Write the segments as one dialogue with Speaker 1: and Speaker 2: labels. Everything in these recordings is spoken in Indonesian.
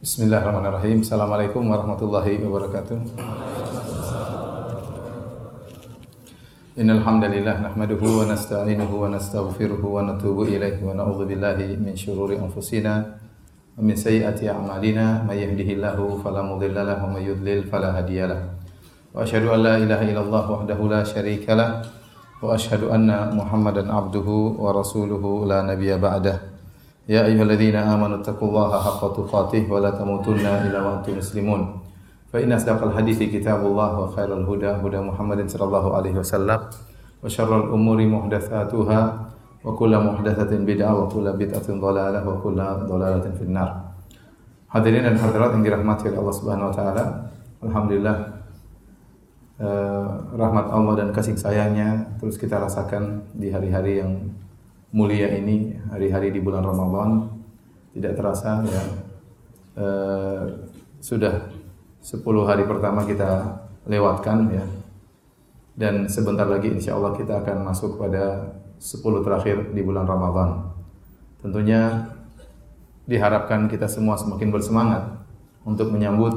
Speaker 1: Bismillahirrahmanirrahim. Assalamualaikum warahmatullahi wabarakatuh. Innal hamdalillah nahmaduhu wa nasta'inuhu wa nastaghfiruhu wa natubu ilaihi wa na'udzu billahi min shururi anfusina wa min sayyiati a'malina may yahdihillahu fala mudilla lahu wa may yudlil fala hadiyalah. Wa asyhadu an la ilaha illallah wahdahu la syarika lah wa asyhadu anna Muhammadan abduhu wa rasuluhu la nabiyya ba'dah. يا أيها الذين آمنوا اتقوا الله حق تقاته ولا تموتن إلا وأنتم مسلمون فإن أصدق الحديث كتاب الله وخير الهدى هدى محمد صلى الله عليه وسلم وشر الأمور محدثاتها وكل محدثة بدعة وكل بدعة ضلالة وكل ضلالة في النار Hadirin dan hadirat yang dirahmati oleh Allah Subhanahu wa taala. Alhamdulillah eh, rahmat Allah dan kasih sayangnya terus kita rasakan di hari-hari yang mulia ini hari-hari di bulan Ramadan tidak terasa ya. Eh, sudah 10 hari pertama kita lewatkan ya. Dan sebentar lagi insya Allah kita akan masuk pada 10 terakhir di bulan Ramadan. Tentunya diharapkan kita semua semakin bersemangat untuk menyambut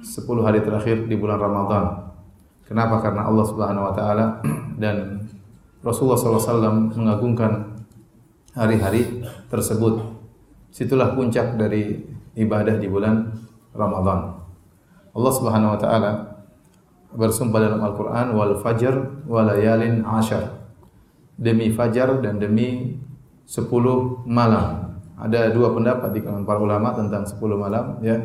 Speaker 1: 10 hari terakhir di bulan Ramadan. Kenapa? Karena Allah Subhanahu wa taala dan Rasulullah SAW mengagungkan hari-hari tersebut. Situlah puncak dari ibadah di bulan Ramadan. Allah Subhanahu wa taala bersumpah dalam Al-Qur'an wal fajr wa layalin ashar. Demi fajar dan demi 10 malam. Ada dua pendapat di kalangan para ulama tentang 10 malam ya.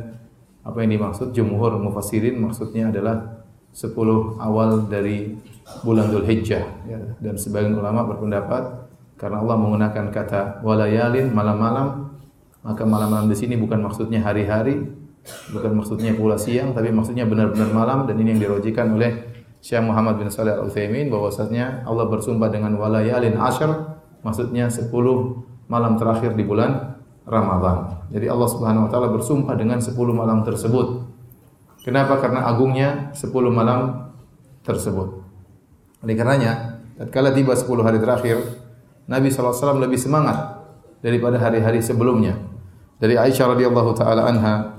Speaker 1: Apa yang dimaksud jumhur mufassirin maksudnya adalah 10 awal dari bulan Dhul Hijjah ya. dan sebagian ulama berpendapat karena Allah menggunakan kata walayalin malam-malam maka malam-malam di sini bukan maksudnya hari-hari bukan maksudnya pula siang tapi maksudnya benar-benar malam dan ini yang dirojikan oleh Syekh Muhammad bin Shalih Al Utsaimin bahwasanya Allah bersumpah dengan walayalin ashar maksudnya 10 malam terakhir di bulan Ramadhan. Jadi Allah Subhanahu wa taala bersumpah dengan 10 malam tersebut. Kenapa? Karena agungnya 10 malam tersebut. Oleh karenanya, tatkala tiba 10 hari terakhir, Nabi SAW lebih semangat daripada hari-hari sebelumnya. Dari Aisyah radhiyallahu taala anha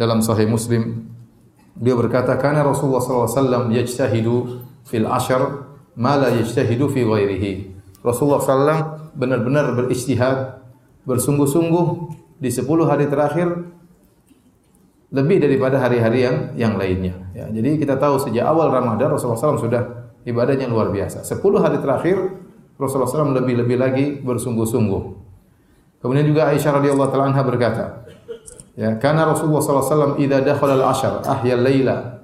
Speaker 1: dalam Sahih Muslim, dia berkata, "Kana Rasulullah SAW yajtahidu fil ashar ma la yajtahidu fi ghairihi." Rasulullah SAW benar-benar berijtihad, bersungguh-sungguh di 10 hari terakhir lebih daripada hari-hari yang yang lainnya. Ya, jadi kita tahu sejak awal Ramadan Rasulullah SAW sudah ibadahnya luar biasa. 10 hari terakhir Rasulullah SAW lebih-lebih lagi bersungguh-sungguh. Kemudian juga Aisyah radhiyallahu taala anha berkata, ya, karena Rasulullah SAW idza dakhala al-ashar ahya al-laila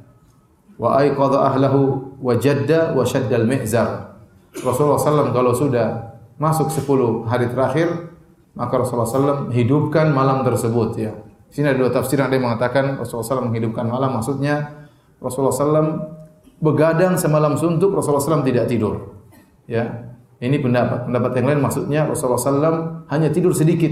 Speaker 1: wa ayqadha ahlahu wa jadda wa shadda al-mi'zar. Rasulullah SAW kalau sudah masuk 10 hari terakhir maka Rasulullah SAW hidupkan malam tersebut ya. Di sini ada dua tafsir ada yang mengatakan Rasulullah SAW menghidupkan malam maksudnya Rasulullah SAW begadang semalam suntuk Rasulullah SAW tidak tidur. Ya, ini pendapat. Pendapat yang lain maksudnya Rasulullah SAW hanya tidur sedikit.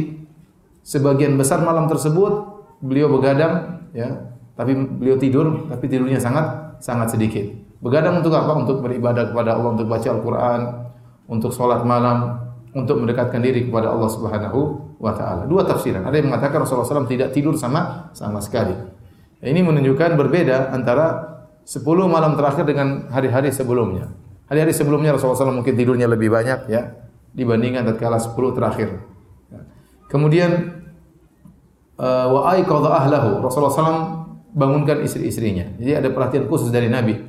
Speaker 1: Sebagian besar malam tersebut beliau begadang, ya, tapi beliau tidur, tapi tidurnya sangat sangat sedikit. Begadang untuk apa? Untuk beribadah kepada Allah, untuk baca Al-Quran, untuk sholat malam, untuk mendekatkan diri kepada Allah Subhanahu wa taala. Dua tafsiran. Ada yang mengatakan Rasulullah SAW tidak tidur sama sama sekali. Ini menunjukkan berbeda antara 10 malam terakhir dengan hari-hari sebelumnya. Hari-hari sebelumnya Rasulullah SAW mungkin tidurnya lebih banyak ya dibandingkan tatkala 10 terakhir. Kemudian uh, wa aiqadha ahlahu. Rasulullah SAW bangunkan istri-istrinya. Jadi ada perhatian khusus dari Nabi.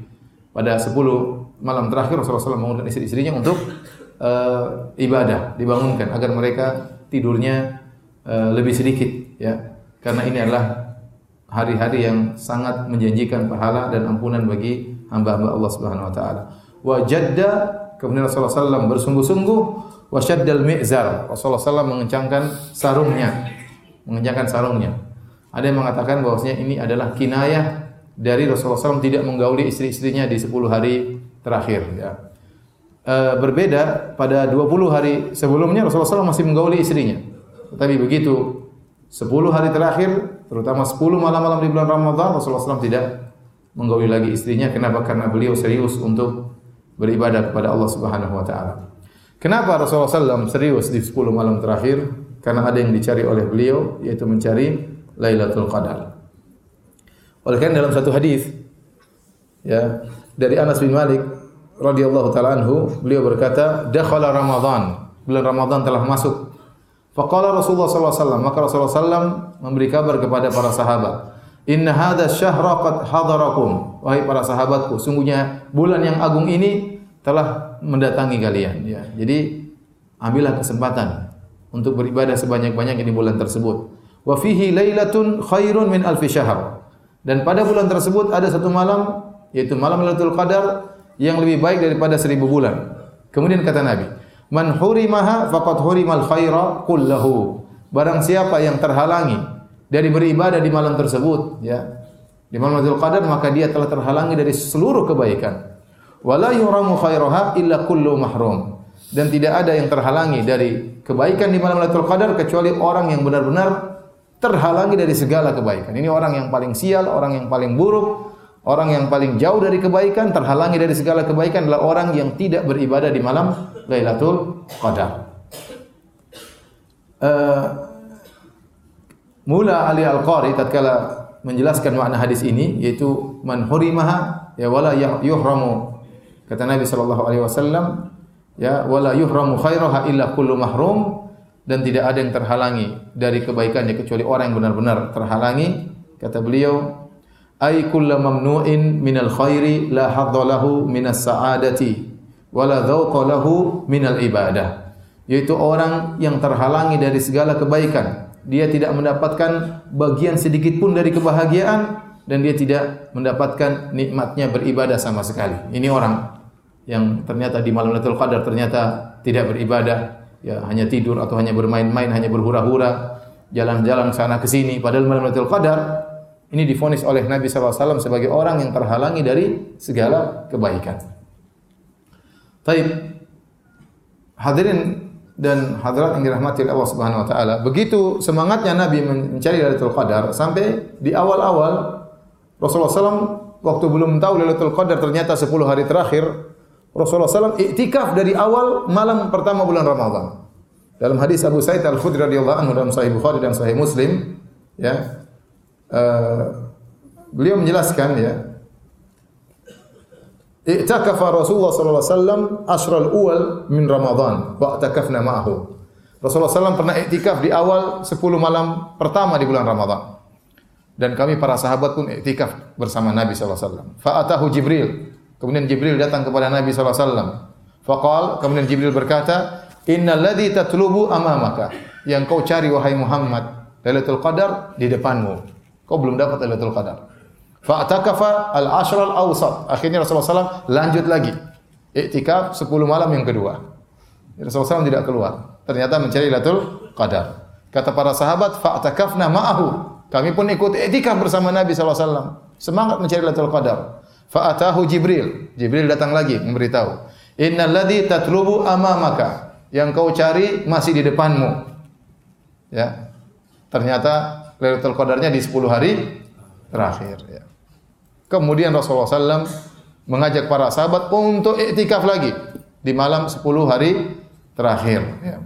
Speaker 1: Pada 10 malam terakhir Rasulullah SAW bangunkan istri-istrinya untuk uh, ibadah, dibangunkan agar mereka tidurnya uh, lebih sedikit ya. Karena ini adalah hari-hari yang sangat menjanjikan pahala dan ampunan bagi hamba-hamba Allah Subhanahu wa taala. Wa jadda kemudian Rasulullah SAW bersungguh-sungguh wa syaddal mi'zar. Rasulullah SAW mengencangkan sarungnya. Mengencangkan sarungnya. Ada yang mengatakan bahwasanya ini adalah kinayah dari Rasulullah SAW tidak menggauli istri-istrinya di 10 hari terakhir ya. E, berbeda pada 20 hari sebelumnya Rasulullah SAW masih menggauli istrinya. Tetapi begitu 10 hari terakhir, terutama 10 malam-malam di bulan Ramadan, Rasulullah SAW tidak menggauli lagi istrinya. Kenapa? Karena beliau serius untuk beribadah kepada Allah Subhanahu wa taala. Kenapa Rasulullah SAW serius di 10 malam terakhir? Karena ada yang dicari oleh beliau, yaitu mencari Lailatul Qadar. Oleh karena dalam satu hadis ya dari Anas bin Malik radhiyallahu taala anhu beliau berkata dakhala Ramadan bulan Ramadan telah masuk faqala Rasulullah wasallam maka Rasulullah sallam memberi kabar kepada para sahabat inna hadha syahra qad hadarakum. Wahai para sahabatku sungguhnya bulan yang agung ini telah mendatangi kalian. Ya jadi ambillah kesempatan untuk beribadah sebanyak-banyaknya di bulan tersebut. Wa fihi lailatun khairun min alfi syahr. Dan pada bulan tersebut ada satu malam yaitu malam Lailatul Qadar yang lebih baik daripada seribu bulan. Kemudian kata Nabi, "Man hurimaha faqad hurimal khaira kullahu." Barang siapa yang terhalangi dari beribadah di malam tersebut, ya, di malam Lailatul Qadar maka dia telah terhalangi dari seluruh kebaikan. Wala yuramu khairaha illa kullu mahrum. Dan tidak ada yang terhalangi dari kebaikan di malam Lailatul Qadar kecuali orang yang benar-benar terhalangi dari segala kebaikan. Ini orang yang paling sial, orang yang paling buruk, Orang yang paling jauh dari kebaikan, terhalangi dari segala kebaikan adalah orang yang tidak beribadah di malam Lailatul Qadar. Uh, Mula Ali Al-Qari tatkala menjelaskan makna hadis ini yaitu man hurimaha ya wala yuhramu kata Nabi sallallahu alaihi wasallam ya wala yuhramu khairaha illa kullu mahrum dan tidak ada yang terhalangi dari kebaikannya kecuali orang yang benar-benar terhalangi kata beliau ay kullu mamnu'in minal khairi la haddalahu minas sa'adati wala dzauqa lahu minal ibadah. Yaitu orang yang terhalangi dari segala kebaikan dia tidak mendapatkan bagian sedikit pun dari kebahagiaan dan dia tidak mendapatkan nikmatnya beribadah sama sekali. Ini orang yang ternyata di malam Lailatul Qadar ternyata tidak beribadah ya hanya tidur atau hanya bermain-main hanya berhura-hura jalan-jalan sana ke sini. Padahal malam Lailatul Qadar ini difonis oleh Nabi SAW sebagai orang yang terhalangi dari segala kebaikan. Taib. Hadirin dan hadirat yang dirahmati Allah Subhanahu wa taala. Begitu semangatnya Nabi mencari Lailatul Qadar sampai di awal-awal Rasulullah SAW waktu belum tahu Lailatul Qadar ternyata 10 hari terakhir Rasulullah SAW iktikaf dari awal malam pertama bulan Ramadan. Dalam hadis Abu Sa'id Al-Khudri radhiyallahu anhu dalam Sahih Bukhari dan Sahih Muslim, ya, uh, beliau menjelaskan ya I'takafa Rasulullah sallallahu alaihi wasallam asral uwal min Ramadan wa i'takafna ma'ahu. Rasulullah SAW pernah iktikaf di awal 10 malam pertama di bulan Ramadan. Dan kami para sahabat pun iktikaf bersama Nabi wasallam. Fa'atahu Jibril. Kemudian Jibril datang kepada Nabi wasallam. Faqal, kemudian Jibril berkata, "Innal ladzi tatlubu amamaka." Yang kau cari wahai Muhammad, Lailatul Qadar di depanmu. Kau belum dapat Lailatul Qadar. Fa'takafa al-ashra al-awsat. Akhirnya Rasulullah SAW lanjut lagi. Iktikaf 10 malam yang kedua. Rasulullah SAW tidak keluar. Ternyata mencari Lailatul Qadar. Kata para sahabat, fa'takafna ma'ahu. Kami pun ikut iktikaf bersama Nabi SAW. Semangat mencari Lailatul Qadar. Fa'atahu Jibril. Jibril datang lagi memberitahu. Innal ladzi tatlubu amamaka. Yang kau cari masih di depanmu. Ya. Ternyata Lailatul Qadarnya di 10 hari terakhir ya. Kemudian Rasulullah SAW mengajak para sahabat untuk iktikaf lagi di malam 10 hari terakhir ya.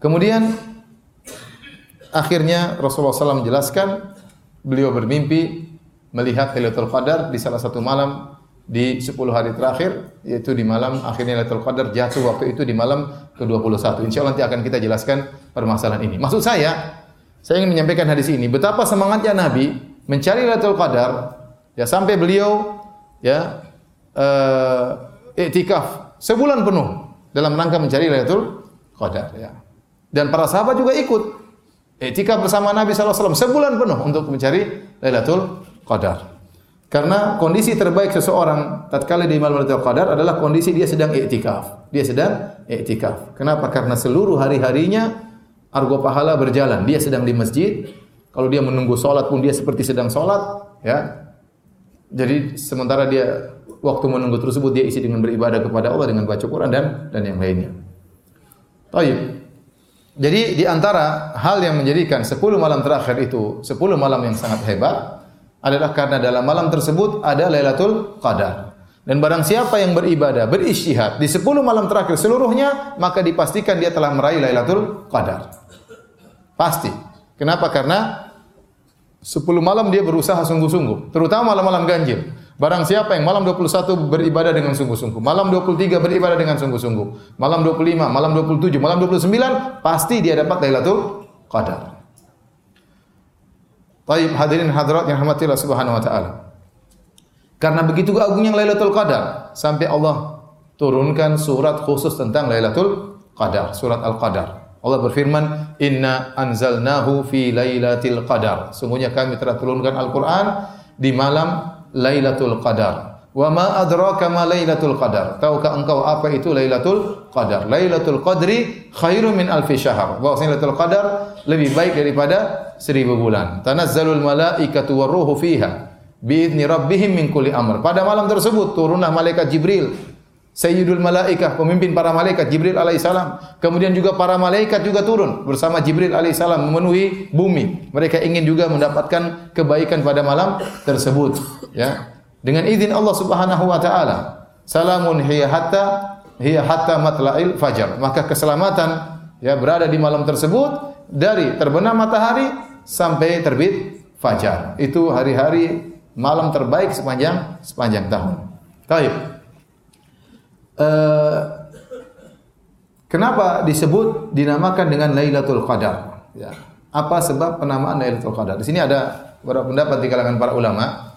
Speaker 1: Kemudian akhirnya Rasulullah SAW menjelaskan beliau bermimpi melihat Lailatul Qadar di salah satu malam di 10 hari terakhir yaitu di malam akhirnya Lailatul Qadar jatuh waktu itu di malam ke-21. Insya Allah nanti akan kita jelaskan permasalahan ini. Maksud saya saya ingin menyampaikan hadis ini betapa semangatnya Nabi mencari Lailatul Qadar ya sampai beliau ya uh, iktikaf sebulan penuh dalam rangka mencari Lailatul Qadar ya. Dan para sahabat juga ikut iktikaf bersama Nabi SAW sebulan penuh untuk mencari Lailatul Qadar. Karena kondisi terbaik seseorang tatkala di malam Lailatul Qadar adalah kondisi dia sedang iktikaf. Dia sedang iktikaf. Kenapa? Karena seluruh hari-harinya argo pahala berjalan. Dia sedang di masjid, kalau dia menunggu sholat pun dia seperti sedang sholat, ya. Jadi sementara dia waktu menunggu tersebut dia isi dengan beribadah kepada Allah dengan baca Quran dan dan yang lainnya. Taib. Jadi di antara hal yang menjadikan 10 malam terakhir itu 10 malam yang sangat hebat adalah karena dalam malam tersebut ada Lailatul Qadar. Dan barang siapa yang beribadah, beristihad di 10 malam terakhir seluruhnya, maka dipastikan dia telah meraih Lailatul Qadar. Pasti. Kenapa? Karena 10 malam dia berusaha sungguh-sungguh, terutama malam-malam ganjil. Barang siapa yang malam 21 beribadah dengan sungguh-sungguh, malam 23 beribadah dengan sungguh-sungguh, malam 25, malam 27, malam 29, pasti dia dapat Lailatul Qadar. Baik hadirin hadirat yang rahmati Allah Subhanahu wa taala. Karena begitu agungnya Lailatul Qadar sampai Allah turunkan surat khusus tentang Lailatul Qadar, surat Al-Qadar. Allah berfirman, "Inna anzalnahu fi lailatul qadar." Sungguhnya kami telah turunkan Al-Qur'an di malam Lailatul Qadar. Wa ma adraka ma Lailatul Qadar? Tahukah engkau apa itu Lailatul Qadar? Lailatul Qadri khairum min alfi syahr. Bahwasanya Lailatul Qadar lebih baik daripada seribu bulan. Tanazzalul malaikatu waruhu fiha biidzni rabbihim min kulli amr. Pada malam tersebut turunlah malaikat Jibril Sayyidul Malaikah, pemimpin para malaikat Jibril alaihissalam. Kemudian juga para malaikat juga turun bersama Jibril alaihissalam memenuhi bumi. Mereka ingin juga mendapatkan kebaikan pada malam tersebut, ya. Dengan izin Allah Subhanahu wa taala. Salamun hiya hatta hiya hatta matla'il fajar. Maka keselamatan ya berada di malam tersebut dari terbenam matahari sampai terbit fajar. Itu hari-hari malam terbaik sepanjang sepanjang tahun. Baik. Eh, kenapa disebut dinamakan dengan Lailatul Qadar? Ya. Apa sebab penamaan Lailatul Qadar? Di sini ada beberapa pendapat di kalangan para ulama.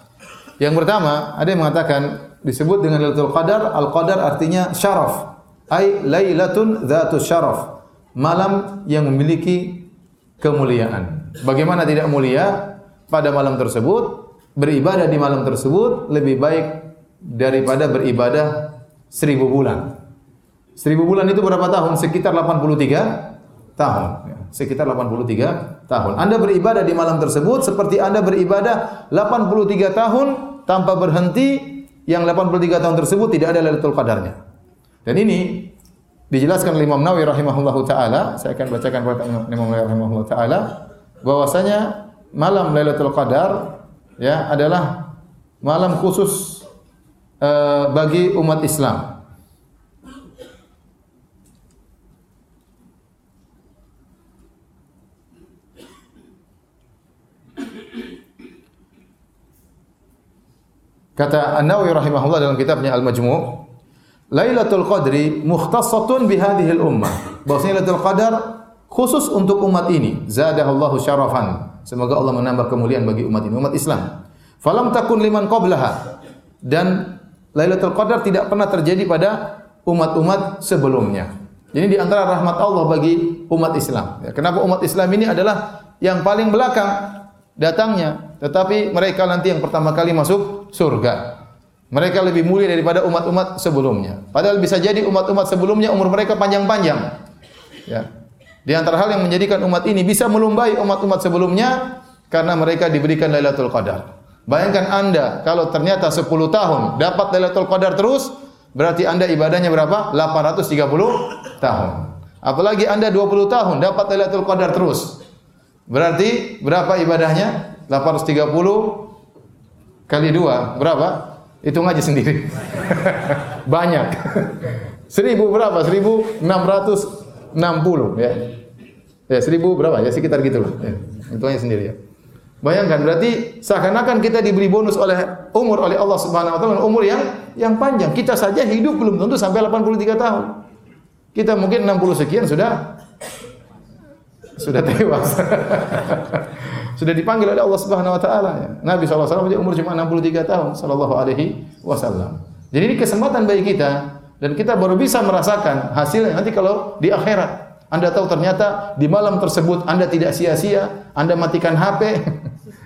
Speaker 1: Yang pertama, ada yang mengatakan disebut dengan Lailatul Qadar, Al-Qadar artinya syaraf. Ai Lailatun Dzatus Syaraf. Malam yang memiliki kemuliaan. Bagaimana tidak mulia pada malam tersebut? Beribadah di malam tersebut lebih baik daripada beribadah seribu bulan. Seribu bulan itu berapa tahun? Sekitar 83 tahun. Ya, sekitar 83 tahun. Anda beribadah di malam tersebut seperti Anda beribadah 83 tahun tanpa berhenti yang 83 tahun tersebut tidak ada Lailatul Qadarnya. Dan ini dijelaskan oleh Imam Nawawi rahimahullahu taala, saya akan bacakan kepada Imam Nawawi rahimahullahu taala bahwasanya malam Lailatul Qadar ya adalah malam khusus uh, bagi umat Islam. Kata An-Nawawi rahimahullah dalam kitabnya Al-Majmu' Lailatul Qadri mukhtassatun bihadhihi al-ummah. Bahwasanya Lailatul Qadar khusus untuk umat ini. Zadahallahu syarafan. Semoga Allah menambah kemuliaan bagi umat ini, umat Islam. Falam takun liman qablaha. Dan Lailatul Qadar tidak pernah terjadi pada umat-umat sebelumnya. Jadi di antara rahmat Allah bagi umat Islam. Ya, kenapa umat Islam ini adalah yang paling belakang datangnya, tetapi mereka nanti yang pertama kali masuk surga. Mereka lebih mulia daripada umat-umat sebelumnya. Padahal bisa jadi umat-umat sebelumnya umur mereka panjang-panjang. Ya. Di antara hal yang menjadikan umat ini bisa melumbai umat-umat sebelumnya karena mereka diberikan Lailatul Qadar. Bayangkan Anda kalau ternyata 10 tahun dapat Lailatul Qadar terus, berarti Anda ibadahnya berapa? 830 tahun. Apalagi Anda 20 tahun dapat Lailatul Qadar terus. Berarti berapa ibadahnya? 830 kali 2 berapa? Hitung aja sendiri. Banyak. 1000 berapa? 1660 ya. Ya, 1000 berapa? Ya sekitar gitu loh. Ya, hitungnya sendiri ya. Bayangkan berarti seakan-akan kita diberi bonus oleh umur oleh Allah Subhanahu wa taala umur yang yang panjang. Kita saja hidup belum tentu sampai 83 tahun. Kita mungkin 60 sekian sudah sudah tewas. sudah dipanggil oleh Allah Subhanahu wa taala ya. Nabi SAW dia umur cuma 63 tahun sallallahu alaihi wasallam. Jadi ini kesempatan bagi kita dan kita baru bisa merasakan hasilnya nanti kalau di akhirat. Anda tahu ternyata di malam tersebut Anda tidak sia-sia, Anda matikan HP,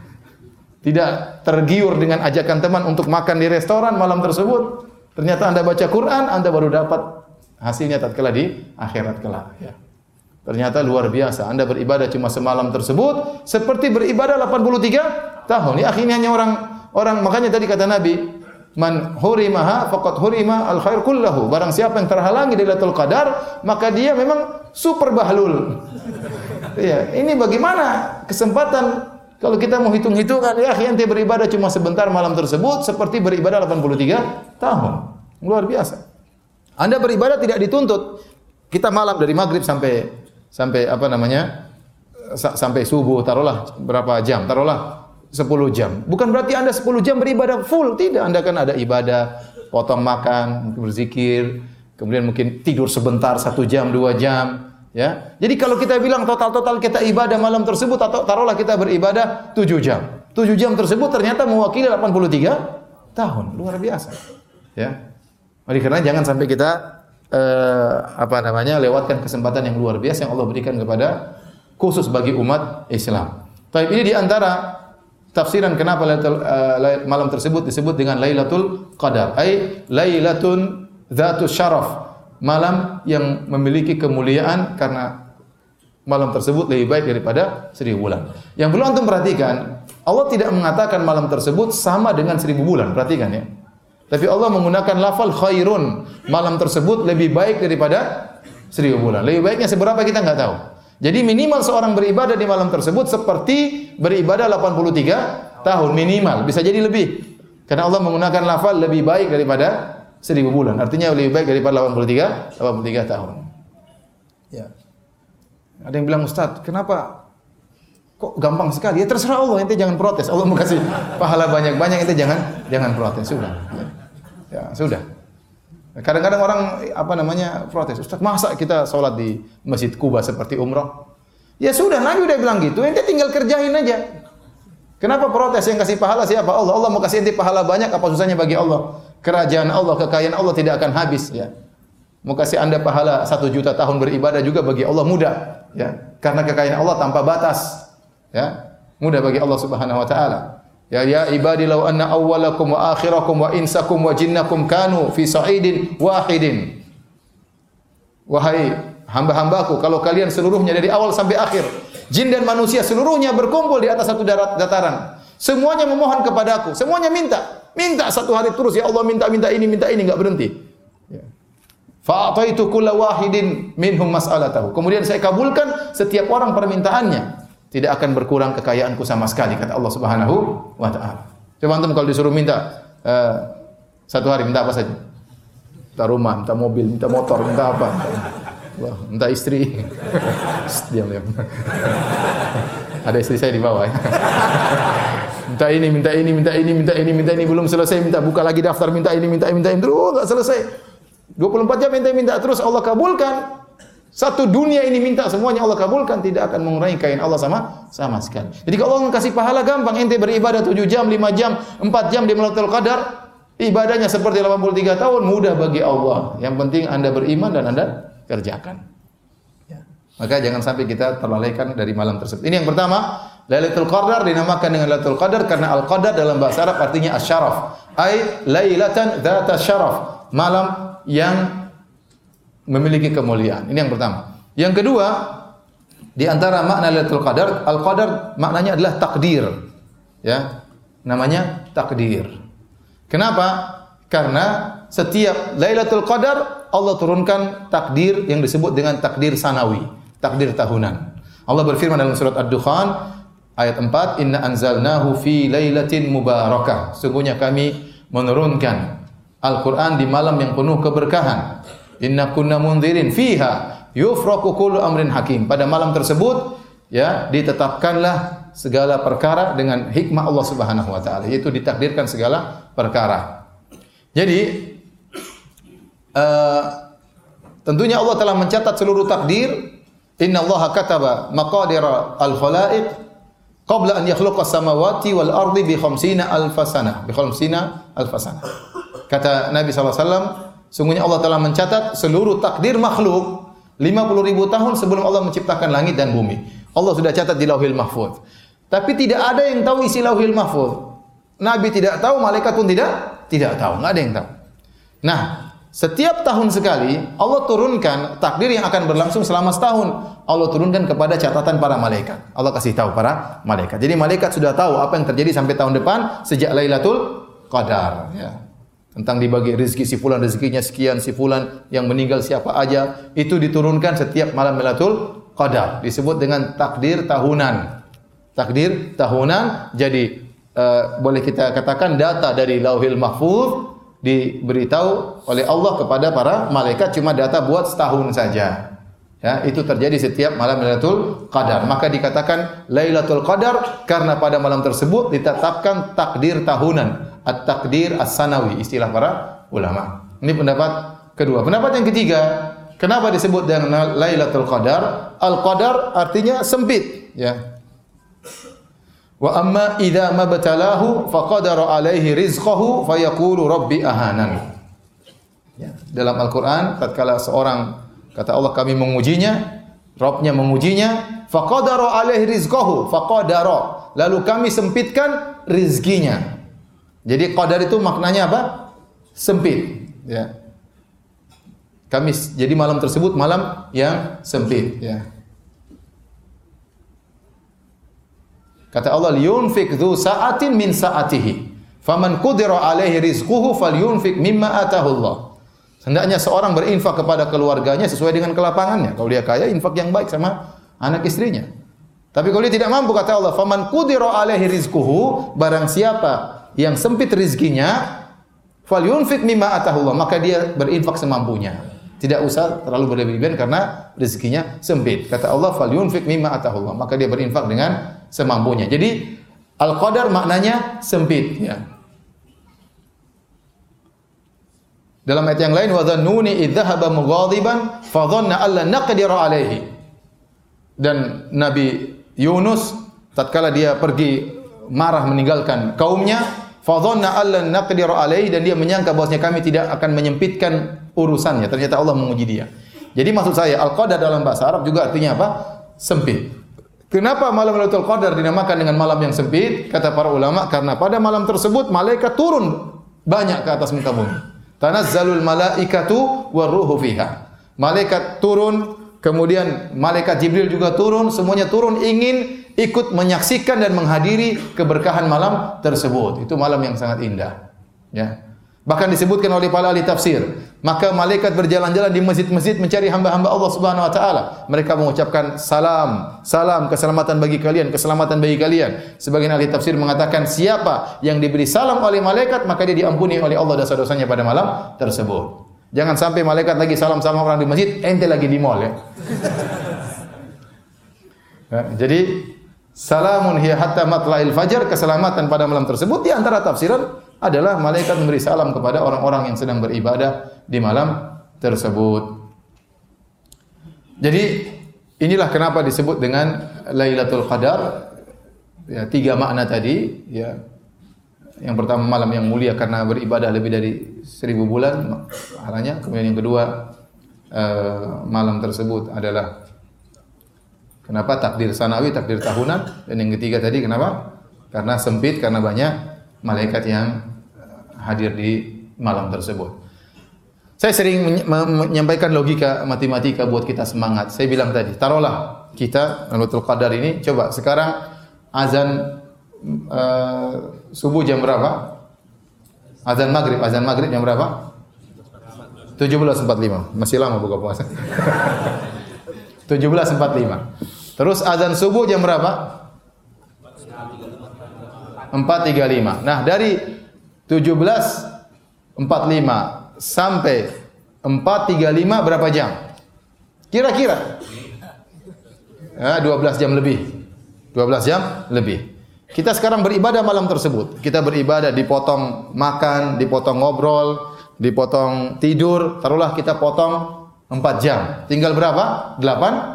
Speaker 1: tidak tergiur dengan ajakan teman untuk makan di restoran malam tersebut, ternyata Anda baca Quran, Anda baru dapat hasilnya tatkala di akhirat kelak ya. Ternyata luar biasa. Anda beribadah cuma semalam tersebut seperti beribadah 83 tahun. Ya akhirnya hanya orang orang makanya tadi kata Nabi, Man hurimaha faqad hurima al khair kullahu. Barang siapa yang terhalangi dari Lailatul Qadar, maka dia memang super bahlul. Iya, ini bagaimana kesempatan kalau kita mau hitung-hitungan, ya ente beribadah cuma sebentar malam tersebut seperti beribadah 83 tahun. Luar biasa. Anda beribadah tidak dituntut. Kita malam dari maghrib sampai sampai apa namanya? sampai subuh taruhlah berapa jam taruhlah 10 jam. Bukan berarti Anda 10 jam beribadah full, tidak. Anda kan ada ibadah, potong makan, berzikir, kemudian mungkin tidur sebentar satu jam, dua jam, ya. Jadi kalau kita bilang total-total kita ibadah malam tersebut atau taruhlah kita beribadah 7 jam. 7 jam tersebut ternyata mewakili 83 tahun. Luar biasa. Ya. Oleh karena jangan sampai kita eh, apa namanya lewatkan kesempatan yang luar biasa yang Allah berikan kepada khusus bagi umat Islam. Tapi ini di antara tafsiran kenapa Lailatul, uh, malam tersebut disebut dengan Lailatul Qadar. Ai Lailatun Dzatus Syaraf. Malam yang memiliki kemuliaan karena malam tersebut lebih baik daripada seribu bulan. Yang perlu antum perhatikan, Allah tidak mengatakan malam tersebut sama dengan seribu bulan. Perhatikan ya. Tapi Allah menggunakan lafal khairun. Malam tersebut lebih baik daripada seribu bulan. Lebih baiknya seberapa kita nggak tahu. Jadi minimal seorang beribadah di malam tersebut seperti beribadah 83 tahun minimal. Bisa jadi lebih. Karena Allah menggunakan lafal lebih baik daripada seribu bulan. Artinya lebih baik daripada 83 83 tahun. Ya. Ada yang bilang Ustaz, kenapa kok gampang sekali? Ya terserah Allah, ente jangan protes. Allah mau kasih pahala banyak-banyak, ente jangan jangan protes. Sudah. Ya, sudah. Kadang-kadang orang apa namanya protes, Ustaz masa kita sholat di Masjid Kuba seperti umroh? Ya sudah, Nabi udah bilang gitu, ente tinggal kerjain aja. Kenapa protes yang kasih pahala siapa? Allah. Allah mau kasih ente pahala banyak, apa susahnya bagi Allah? Kerajaan Allah, kekayaan Allah tidak akan habis. Ya. Mau kasih anda pahala satu juta tahun beribadah juga bagi Allah mudah. Ya. Karena kekayaan Allah tanpa batas. Ya. Mudah bagi Allah subhanahu wa ta'ala. Ya ya ibadi law anna awwalakum wa akhirakum wa insakum wa jinnakum kanu fi sa'idin wahidin. Wahai hamba-hambaku, kalau kalian seluruhnya dari awal sampai akhir, jin dan manusia seluruhnya berkumpul di atas satu darat dataran. Semuanya memohon kepadaku, semuanya minta. Minta satu hari terus, ya Allah minta minta ini, minta ini enggak berhenti. Ya. Fa'ataitu kulla wahidin minhum mas'alatahu. Kemudian saya kabulkan setiap orang permintaannya tidak akan berkurang kekayaanku sama sekali kata Allah Subhanahu wa taala. Coba antum kalau disuruh minta uh, satu hari minta apa saja? Minta rumah, minta mobil, minta motor, minta apa? Wah, minta istri. diam diam. Ada istri saya di bawah ya. minta ini, minta ini, minta ini, minta ini, minta ini belum selesai minta buka lagi daftar minta ini, minta ini, minta ini terus enggak selesai. 24 jam minta minta terus Allah kabulkan. Satu dunia ini minta semuanya Allah kabulkan tidak akan mengurangi kain Allah sama sama sekali. Jadi kalau Allah kasih pahala gampang ente beribadah 7 jam, 5 jam, 4 jam di Lailatul Qadar, ibadahnya seperti 83 tahun mudah bagi Allah. Yang penting Anda beriman dan Anda kerjakan. Ya. Maka jangan sampai kita terlalaikan dari malam tersebut. Ini yang pertama, Lailatul Qadar dinamakan dengan Lailatul Qadar karena Al-Qadar dalam bahasa Arab artinya asyaraf. Ai lailatan dzata syaraf. Malam yang memiliki kemuliaan. Ini yang pertama. Yang kedua, di antara makna Lailatul Qadar, Al-Qadar maknanya adalah takdir. Ya. Namanya takdir. Kenapa? Karena setiap Lailatul Qadar Allah turunkan takdir yang disebut dengan takdir sanawi, takdir tahunan. Allah berfirman dalam surat Ad-Dukhan ayat 4, "Inna anzalnahu fi lailatin mubarakah." Sungguhnya kami menurunkan Al-Qur'an di malam yang penuh keberkahan. Inna kunna mundzirin fiha yufraku kullu amrin hakim. Pada malam tersebut ya ditetapkanlah segala perkara dengan hikmah Allah Subhanahu wa taala, yaitu ditakdirkan segala perkara. Jadi uh, tentunya Allah telah mencatat seluruh takdir. Inna Allah kataba maqadir al-khalaiq qabla an yakhluqa samawati wal ardi bi khamsina alfasana bi khamsina alfasana. Kata Nabi SAW, Sungguhnya Allah telah mencatat seluruh takdir makhluk 50 ribu tahun sebelum Allah menciptakan langit dan bumi. Allah sudah catat di Lauhil Mahfuz. Tapi tidak ada yang tahu isi Lauhil Mahfuz. Nabi tidak tahu, malaikat pun tidak tidak tahu, nggak ada yang tahu. Nah, setiap tahun sekali Allah turunkan takdir yang akan berlangsung selama setahun. Allah turunkan kepada catatan para malaikat. Allah kasih tahu para malaikat. Jadi malaikat sudah tahu apa yang terjadi sampai tahun depan sejak Lailatul Qadar. Ya tentang dibagi rezeki si fulan rezekinya sekian si fulan yang meninggal siapa aja itu diturunkan setiap malam Lailatul Qadar. Disebut dengan takdir tahunan. Takdir tahunan. Jadi uh, boleh kita katakan data dari Lauhil Mahfuz diberitahu oleh Allah kepada para malaikat cuma data buat setahun saja. Ya, itu terjadi setiap malam Lailatul Qadar. Maka dikatakan Lailatul Qadar karena pada malam tersebut ditetapkan takdir tahunan, at-takdir as-sanawi istilah para ulama. Ini pendapat kedua. Pendapat yang ketiga, kenapa disebut dengan Lailatul Qadar? Al-Qadar artinya sempit, ya. Wa amma idza mabtalahu faqadara alaihi rizqahu fayaqulu rabbi ahanan. Ya, dalam Al-Qur'an tatkala seorang Kata Allah kami mengujinya, Robnya mengujinya, faqadara alaihi rizqahu, faqadara. Lalu kami sempitkan rizkinya. Jadi qadar itu maknanya apa? Sempit, ya. Kami jadi malam tersebut malam yang sempit, ya. Kata Allah, "Liyunfik dzu sa'atin min sa'atihi." Faman qudira alaihi rizquhu falyunfik mimma atahu Allah. Hendaknya seorang berinfak kepada keluarganya sesuai dengan kelapangannya. Kalau dia kaya, infak yang baik sama anak istrinya. Tapi kalau dia tidak mampu kata Allah, "Faman qudira alaihi rizquhu", barang siapa yang sempit rizkinya, falyunfik mimma atahullah, maka dia berinfak semampunya. Tidak usah terlalu berlebihan karena rezekinya sempit. Kata Allah, "Falyunfik mimma atahullah", maka dia berinfak dengan semampunya. Jadi al-qadar maknanya sempit, ya. Dalam ayat yang lain wa dhannuni idzahaba mughadiban fa dhanna alla naqdiru alaihi. Dan Nabi Yunus tatkala dia pergi marah meninggalkan kaumnya fa dhanna alla naqdiru alaihi dan dia menyangka bahwasanya kami tidak akan menyempitkan urusannya. Ternyata Allah menguji dia. Jadi maksud saya al-qadar dalam bahasa Arab juga artinya apa? Sempit. Kenapa malam Lailatul Qadar dinamakan dengan malam yang sempit? Kata para ulama karena pada malam tersebut malaikat turun banyak ke atas muka bumi. Tanazzalul malaikatu waruhu fiha. Malaikat turun, kemudian malaikat Jibril juga turun, semuanya turun ingin ikut menyaksikan dan menghadiri keberkahan malam tersebut. Itu malam yang sangat indah. Ya. Bahkan disebutkan oleh para ahli tafsir, maka malaikat berjalan-jalan di masjid-masjid mencari hamba-hamba Allah Subhanahu wa taala. Mereka mengucapkan salam, salam keselamatan bagi kalian, keselamatan bagi kalian. Sebagian ahli tafsir mengatakan siapa yang diberi salam oleh malaikat maka dia diampuni oleh Allah dosa-dosanya pada malam tersebut. Jangan sampai malaikat lagi salam sama orang di masjid, ente lagi di mall ya. ya jadi salamun hiya hatta matla'il fajar, keselamatan pada malam tersebut di antara tafsiran adalah malaikat memberi salam kepada orang-orang yang sedang beribadah di malam tersebut. Jadi inilah kenapa disebut dengan Lailatul Qadar. Ya, tiga makna tadi, ya. Yang pertama malam yang mulia karena beribadah lebih dari seribu bulan halanya. Kemudian yang kedua uh, malam tersebut adalah kenapa takdir sanawi, takdir tahunan. Dan yang ketiga tadi kenapa? Karena sempit, karena banyak malaikat yang hadir di malam tersebut. Saya sering menyampaikan logika matematika buat kita semangat. Saya bilang tadi, taruhlah kita Lailatul Qadar ini coba sekarang azan uh, subuh jam berapa? Azan maghrib, azan maghrib jam berapa? 17.45. Masih lama buka puasa. 17.45. Terus azan subuh jam berapa? 4.35. Nah, dari 17.45 sampai 4.35 berapa jam? Kira-kira. Ya, 12 jam lebih. 12 jam lebih. Kita sekarang beribadah malam tersebut. Kita beribadah dipotong makan, dipotong ngobrol, dipotong tidur. Taruhlah kita potong 4 jam. Tinggal berapa? 8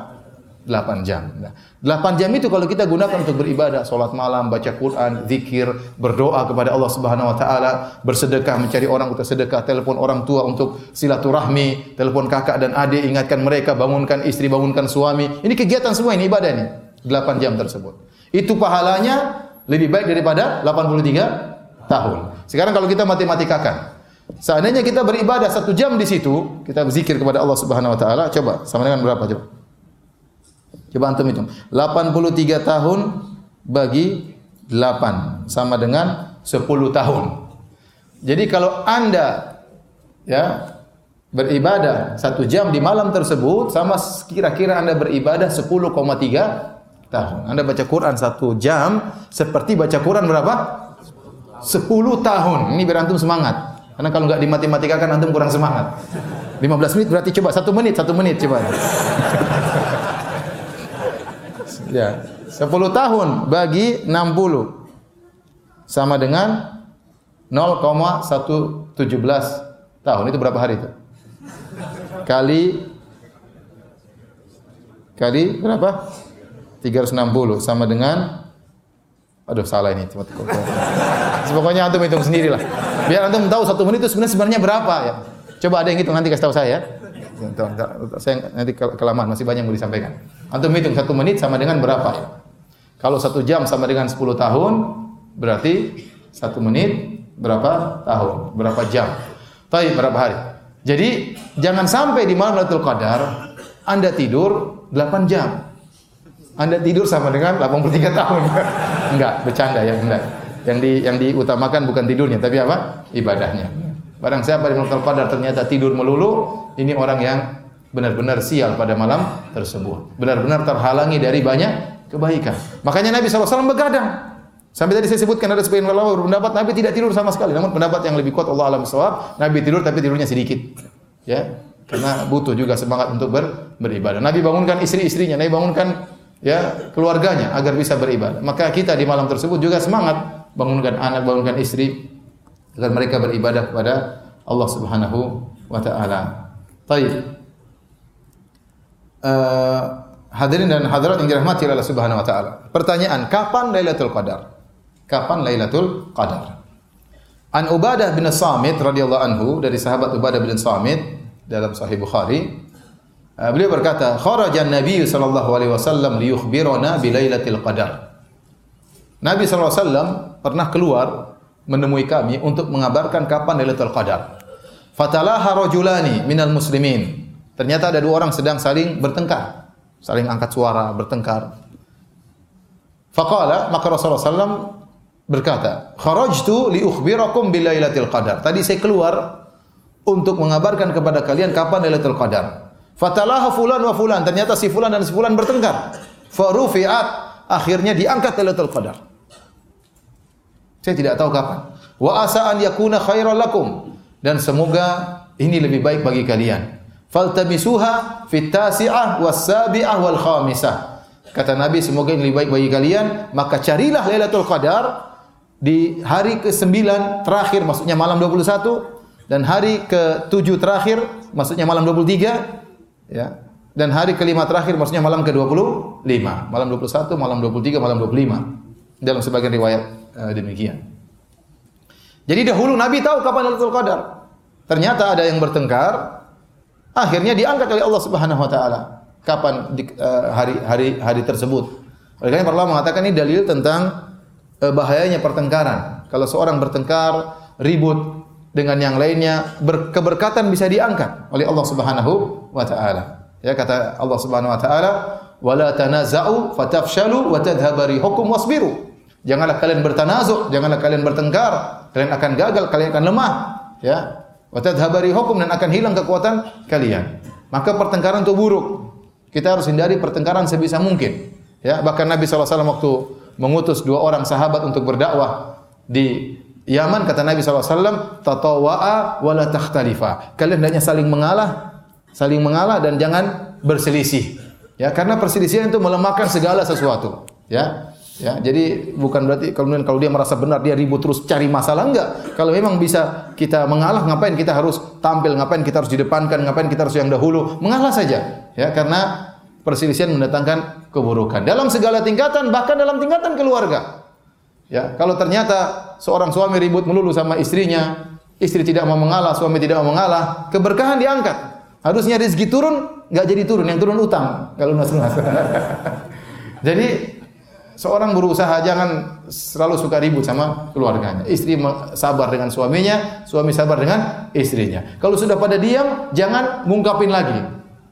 Speaker 1: 8 jam. Nah, 8 jam itu kalau kita gunakan untuk beribadah, salat malam, baca Quran, zikir, berdoa kepada Allah Subhanahu wa taala, bersedekah, mencari orang untuk sedekah, telepon orang tua untuk silaturahmi, telepon kakak dan adik, ingatkan mereka, bangunkan istri, bangunkan suami. Ini kegiatan semua ini ibadah ini. 8 jam tersebut. Itu pahalanya lebih baik daripada 83 tahun. Sekarang kalau kita matematikakan, seandainya kita beribadah satu jam di situ, kita berzikir kepada Allah Subhanahu wa taala, coba sama dengan berapa coba? Coba antum hitung. 83 tahun bagi 8 sama dengan 10 tahun. Jadi kalau Anda ya beribadah satu jam di malam tersebut sama kira-kira Anda beribadah 10,3 tahun. Anda baca Quran satu jam seperti baca Quran berapa? 10 tahun. Ini biar antum semangat. Karena kalau nggak dimatematika kan antum kurang semangat. 15 menit berarti coba satu menit, satu menit coba. ya, 10 tahun bagi 60 sama dengan 0,117 tahun. Itu berapa hari itu? Kali kali berapa? 360 sama dengan Aduh salah ini Pokoknya antum hitung sendiri lah. Biar antum tahu satu menit itu sebenarnya sebenarnya berapa ya. Coba ada yang hitung nanti kasih tahu saya. Saya nanti kelamaan masih banyak mau disampaikan. Antum hitung satu menit sama dengan berapa ya? Kalau satu jam sama dengan 10 tahun berarti satu menit berapa tahun? Berapa jam? Tapi berapa hari? Jadi jangan sampai di malam Lailatul Qadar Anda tidur 8 jam. Anda tidur sama dengan 83 tahun. enggak, bercanda ya, enggak. Yang di yang diutamakan bukan tidurnya, tapi apa? Ibadahnya. Barang siapa di malam Qadar ternyata tidur melulu, ini orang yang benar-benar sial pada malam tersebut. Benar-benar terhalangi dari banyak kebaikan. Makanya Nabi SAW begadang. Sampai tadi saya sebutkan ada sebagian ulama berpendapat Nabi tidak tidur sama sekali. Namun pendapat yang lebih kuat Allah alam sawab, Nabi tidur tapi tidurnya sedikit. Ya, karena butuh juga semangat untuk ber, beribadah. Nabi bangunkan istri-istrinya, Nabi bangunkan ya keluarganya agar bisa beribadah. Maka kita di malam tersebut juga semangat bangunkan anak, bangunkan istri agar mereka beribadah kepada Allah Subhanahu wa taala. Baik. Uh, hadirin dan hadirat yang dirahmati Allah Subhanahu wa taala. Pertanyaan, kapan Lailatul Qadar? Kapan Lailatul Qadar? An Ubadah bin Samit radhiyallahu anhu dari sahabat Ubadah bin Samit dalam Sahih Bukhari beliau berkata, "Kharajan Nabi sallallahu alaihi wasallam liyukhbirana bi Lailatul Qadar." Nabi sallallahu alaihi wasallam pernah keluar menemui kami untuk mengabarkan kapan Lailatul Qadar. Fatalaha rajulani minal muslimin. Ternyata ada dua orang sedang saling bertengkar, saling angkat suara, bertengkar. Faqala maka Rasulullah SAW berkata, "Kharajtu li ukhbirakum bi Lailatul Qadar." Tadi saya keluar untuk mengabarkan kepada kalian kapan Lailatul Qadar. Fatalaha fulan wa fulan. Ternyata si fulan dan si fulan bertengkar. Farufi'at. Akhirnya diangkat Lailatul Qadar. Saya tidak tahu kapan. Wa asa an yakuna khairan lakum. Dan semoga ini lebih baik bagi kalian. Faltamisuha fit tasi'ah was sabi'ah wal khamisah. Kata Nabi semoga ini lebih baik bagi kalian, maka carilah Lailatul Qadar di hari ke-9 terakhir maksudnya malam 21 dan hari ke-7 terakhir maksudnya malam 23 ya. Dan hari kelima terakhir maksudnya malam ke-25, malam 21, malam 23, malam 25. Dalam sebagian riwayat uh, demikian. Jadi dahulu Nabi tahu kapan Lailatul Qadar. Ternyata ada yang bertengkar, akhirnya diangkat oleh Allah Subhanahu wa taala. Kapan di, uh, hari hari hari tersebut? Oleh karena Allah mengatakan ini dalil tentang uh, bahayanya pertengkaran. Kalau seorang bertengkar, ribut, dengan yang lainnya keberkatan bisa diangkat oleh Allah Subhanahu wa taala. Ya kata Allah Subhanahu wa taala, "Wala tanaza'u fatafshalu wa tadhhabu rihukum wasbiru." Janganlah kalian bertanazu, janganlah kalian bertengkar, kalian akan gagal, kalian akan lemah, ya. Wa tadhhabu rihukum dan akan hilang kekuatan kalian. Maka pertengkaran itu buruk. Kita harus hindari pertengkaran sebisa mungkin. Ya, bahkan Nabi SAW waktu mengutus dua orang sahabat untuk berdakwah di Yaman kata Nabi SAW, tatawa'a wa la takhtalifa. Kalian hendaknya saling mengalah, saling mengalah dan jangan berselisih. Ya, karena perselisihan itu melemahkan segala sesuatu. Ya, ya. Jadi bukan berarti kalau kalau dia merasa benar dia ribut terus cari masalah enggak. Kalau memang bisa kita mengalah, ngapain kita harus tampil, ngapain kita harus didepankan, ngapain kita harus yang dahulu? Mengalah saja. Ya, karena perselisihan mendatangkan keburukan dalam segala tingkatan, bahkan dalam tingkatan keluarga. Ya, kalau ternyata seorang suami ribut melulu sama istrinya, istri tidak mau mengalah, suami tidak mau mengalah, keberkahan diangkat. Harusnya rezeki turun, nggak jadi turun, yang turun utang. Kalau lunas-lunas. jadi seorang berusaha jangan selalu suka ribut sama keluarganya. Istri sabar dengan suaminya, suami sabar dengan istrinya. Kalau sudah pada diam, jangan ngungkapin lagi.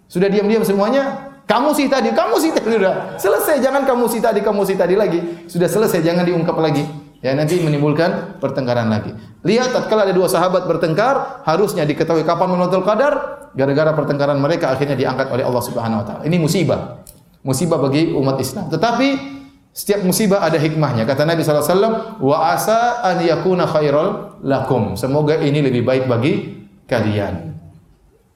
Speaker 1: Sudah diam-diam semuanya, kamu sih tadi, kamu sih tadi sudah selesai. Jangan kamu sih tadi, kamu sih tadi lagi. Sudah selesai, jangan diungkap lagi. Ya nanti menimbulkan pertengkaran lagi. Lihat tatkala ada dua sahabat bertengkar, harusnya diketahui kapan Lailatul Qadar, gara-gara pertengkaran mereka akhirnya diangkat oleh Allah Subhanahu wa taala. Ini musibah. Musibah bagi umat Islam. Tetapi setiap musibah ada hikmahnya. Kata Nabi SAW, wa asa an yakuna khairal lakum. Semoga ini lebih baik bagi kalian.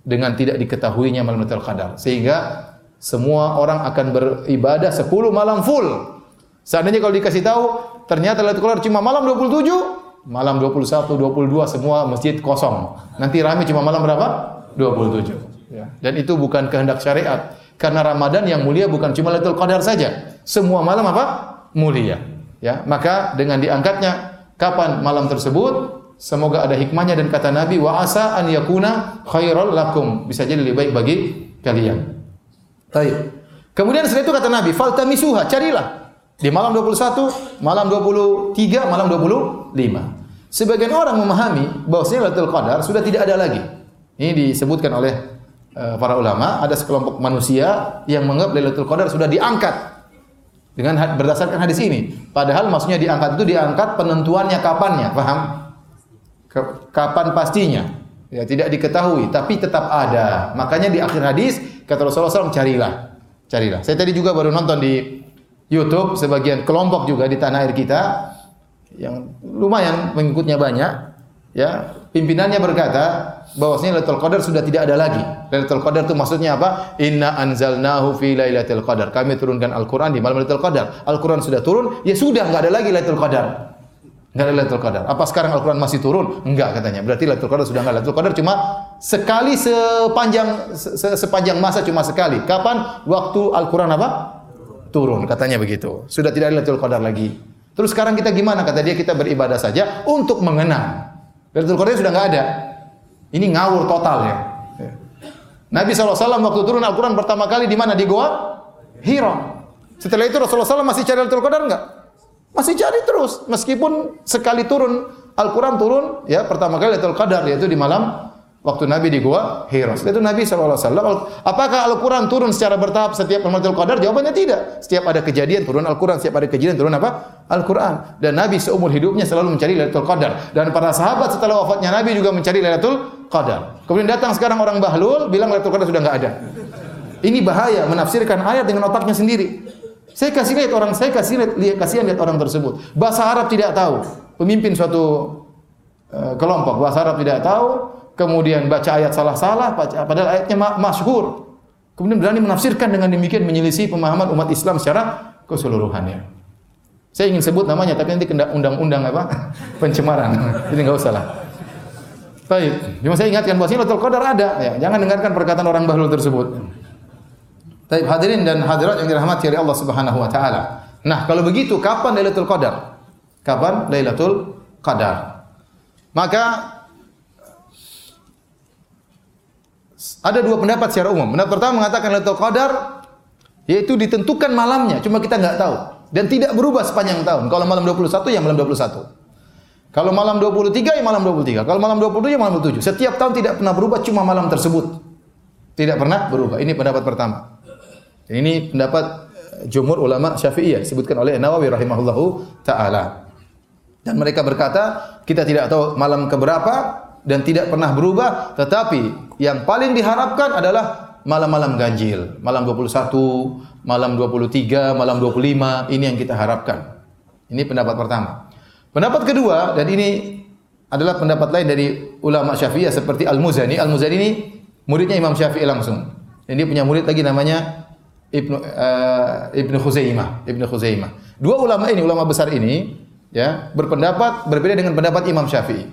Speaker 1: dengan tidak diketahuinya malam Qadar. Sehingga semua orang akan beribadah 10 malam full. Seandainya kalau dikasih tahu ternyata Lailatul Qadar cuma malam 27, malam 21, 22 semua masjid kosong. Nanti rame cuma malam berapa? 27. Ya. Dan itu bukan kehendak syariat. Karena Ramadan yang mulia bukan cuma Lailatul Qadar saja. Semua malam apa? Mulia. Ya, maka dengan diangkatnya kapan malam tersebut Semoga ada hikmahnya dan kata Nabi wa asa an yakuna khairal lakum. Bisa jadi lebih baik bagi kalian. Baik. Kemudian setelah itu kata Nabi, faltamisuha, carilah. Di malam 21, malam 23, malam 25. Sebagian orang memahami bahwasanya Lailatul Qadar sudah tidak ada lagi. Ini disebutkan oleh uh, para ulama, ada sekelompok manusia yang menganggap Lailatul Qadar sudah diangkat dengan berdasarkan hadis ini. Padahal maksudnya diangkat itu diangkat penentuannya kapannya, paham? Kapan pastinya? Ya, tidak diketahui, tapi tetap ada. Makanya di akhir hadis kata Rasulullah SAW, carilah, carilah. Saya tadi juga baru nonton di YouTube sebagian kelompok juga di tanah air kita yang lumayan pengikutnya banyak. Ya, pimpinannya berkata bahwasanya Lailatul Qadar sudah tidak ada lagi. Lailatul Qadar itu maksudnya apa? Inna anzalnahu fi lailatul qadar. Kami turunkan Al-Qur'an di malam Lailatul Qadar. Al-Qur'an sudah turun, ya sudah enggak ada lagi Lailatul Qadar. Enggak ada Lailatul Qadar. Apa sekarang Al-Quran masih turun? Enggak katanya. Berarti Lailatul Qadar sudah enggak. Lailatul Qadar cuma sekali sepanjang se, sepanjang masa cuma sekali. Kapan? Waktu Al-Quran apa? Turun. Katanya begitu. Sudah tidak ada Lailatul Qadar lagi. Terus sekarang kita gimana? Kata dia kita beribadah saja untuk mengenang. Lailatul Qadar sudah enggak ada. Ini ngawur total ya. Nabi SAW waktu turun Al-Quran pertama kali di mana? Di Goa Hira. Setelah itu Rasulullah SAW masih cari Lailatul Qadar enggak? Masih cari terus meskipun sekali turun Al-Qur'an turun ya pertama kali Lailatul Qadar yaitu di malam waktu Nabi di gua Hira. Itu Nabi SAW. Apakah Al-Quran turun secara bertahap setiap Lailatul Qadar? Jawabannya tidak. Setiap ada kejadian turun Al-Quran, setiap ada kejadian turun apa? Al-Quran. Dan Nabi seumur hidupnya selalu mencari Lailatul Qadar. Dan para sahabat setelah wafatnya Nabi juga mencari Lailatul Qadar. Kemudian datang sekarang orang bahlul bilang Lailatul Qadar sudah nggak ada. Ini bahaya menafsirkan ayat dengan otaknya sendiri. Saya kasih lihat orang, saya kasih lihat, lihat kasihan lihat orang tersebut. Bahasa Arab tidak tahu. Pemimpin suatu uh, kelompok bahasa Arab tidak tahu, kemudian baca ayat salah-salah, padahal ayatnya ma masyhur. Kemudian berani menafsirkan dengan demikian menyelisih pemahaman umat Islam secara keseluruhannya. Saya ingin sebut namanya, tapi nanti kena undang-undang apa? Pencemaran. Jadi nggak usah lah. Baik, cuma saya ingatkan bahwa Lailatul Qadar ada. Ya, jangan dengarkan perkataan orang bahlul tersebut. Tapi hadirin dan hadirat yang dirahmati oleh Allah Subhanahu wa taala. Nah, kalau begitu kapan Lailatul Qadar? Kapan Lailatul Qadar? Maka ada dua pendapat secara umum. Pendapat pertama mengatakan Lailatul Qadar yaitu ditentukan malamnya, cuma kita nggak tahu dan tidak berubah sepanjang tahun. Kalau malam 21 ya malam 21. Kalau malam 23 ya malam 23. Kalau malam 27 ya malam 27. Setiap tahun tidak pernah berubah cuma malam tersebut. Tidak pernah berubah. Ini pendapat pertama. Ini pendapat eh, jumhur ulama Syafi'iyah disebutkan oleh Nawawi rahimahullahu taala. Dan mereka berkata, kita tidak tahu malam keberapa dan tidak pernah berubah, tetapi yang paling diharapkan adalah malam-malam ganjil, malam 21, malam 23, malam 25, ini yang kita harapkan. Ini pendapat pertama. Pendapat kedua dan ini adalah pendapat lain dari ulama Syafi'iyah seperti Al-Muzani. Al-Muzani ini muridnya Imam Syafi'i langsung. Dan dia punya murid lagi namanya Ibnu uh, Ibnu Khuzaimah, Ibnu Khuzaimah. Dua ulama ini, ulama besar ini, ya, berpendapat berbeda dengan pendapat Imam Syafi'i.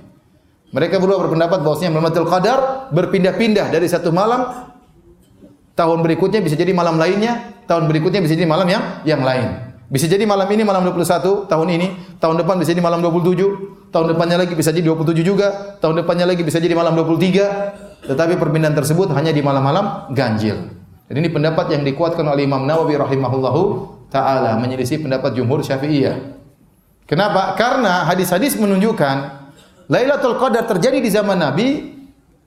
Speaker 1: Mereka berdua berpendapat bahwasanya Lailatul Qadar berpindah-pindah dari satu malam tahun berikutnya bisa jadi malam lainnya, tahun berikutnya bisa jadi malam yang yang lain. Bisa jadi malam ini malam 21 tahun ini, tahun depan bisa jadi malam 27, tahun depannya lagi bisa jadi 27 juga, tahun depannya lagi bisa jadi malam 23. Tetapi perpindahan tersebut hanya di malam-malam ganjil. Dan ini pendapat yang dikuatkan oleh Imam Nawawi rahimahullahu taala menyelisih pendapat jumhur Syafi'iyah. Kenapa? Karena hadis-hadis menunjukkan Lailatul Qadar terjadi di zaman Nabi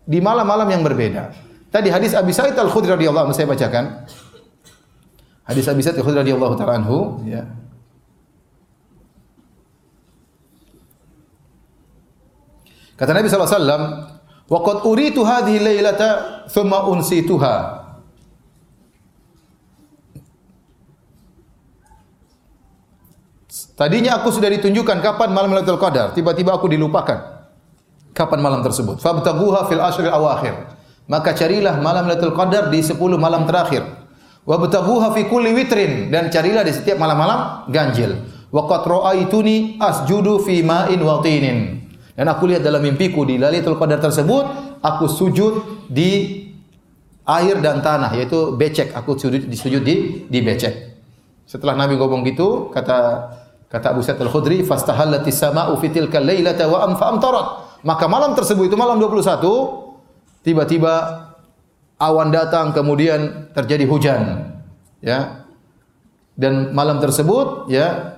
Speaker 1: di malam-malam yang berbeda. Tadi hadis Abi Sa'id Al-Khudri radhiyallahu anhu saya bacakan. Hadis Abi Sa'id Al-Khudri radhiyallahu taala anhu, ya. Kata Nabi sallallahu alaihi wasallam, "Wa qad uritu hadhihi lailata thumma unsituha." Tadinya aku sudah ditunjukkan kapan malam Lailatul Qadar, tiba-tiba aku dilupakan. Kapan malam tersebut? Fabtaghuha fil ashril awakhir. maka carilah malam Lailatul Qadar di 10 malam terakhir. Wa btaghuha fi kulli witrin dan carilah di setiap malam-malam ganjil. Wa qad ra'aituni asjudu fi ma'in wa tinin. Dan aku lihat dalam mimpiku di Lailatul Qadar tersebut, aku sujud di air dan tanah yaitu becek. Aku sujud di sujud di di becek. Setelah Nabi ngomong gitu, kata kata Abu Sa'id Al-Khudri, "Fastahallatis sama'u fi tilka lailata wa am amtarat." Maka malam tersebut itu malam 21 tiba-tiba awan datang kemudian terjadi hujan ya dan malam tersebut ya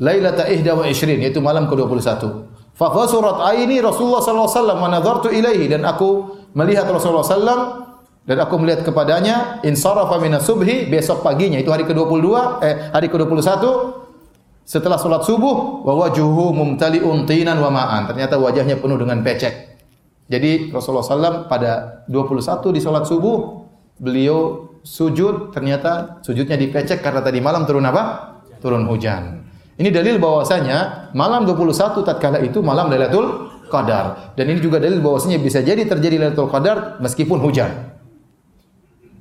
Speaker 1: Lailata ihda wa ishrin yaitu malam ke-21 fa fasurat aini Rasulullah sallallahu alaihi wasallam wa nadartu ilaihi dan aku melihat Rasulullah sallam dan aku melihat kepadanya insarafa minas subhi besok paginya itu hari ke-22 eh hari ke-21 setelah salat subuh wa wajhuhu mumtali'un tinan wa ma'an ternyata wajahnya penuh dengan pecek jadi Rasulullah SAW pada 21 di sholat subuh beliau sujud ternyata sujudnya dipecek karena tadi malam turun apa? Turun hujan. Ini dalil bahwasanya malam 21 tatkala itu malam Lailatul Qadar. Dan ini juga dalil bahwasanya bisa jadi terjadi Lailatul Qadar meskipun hujan.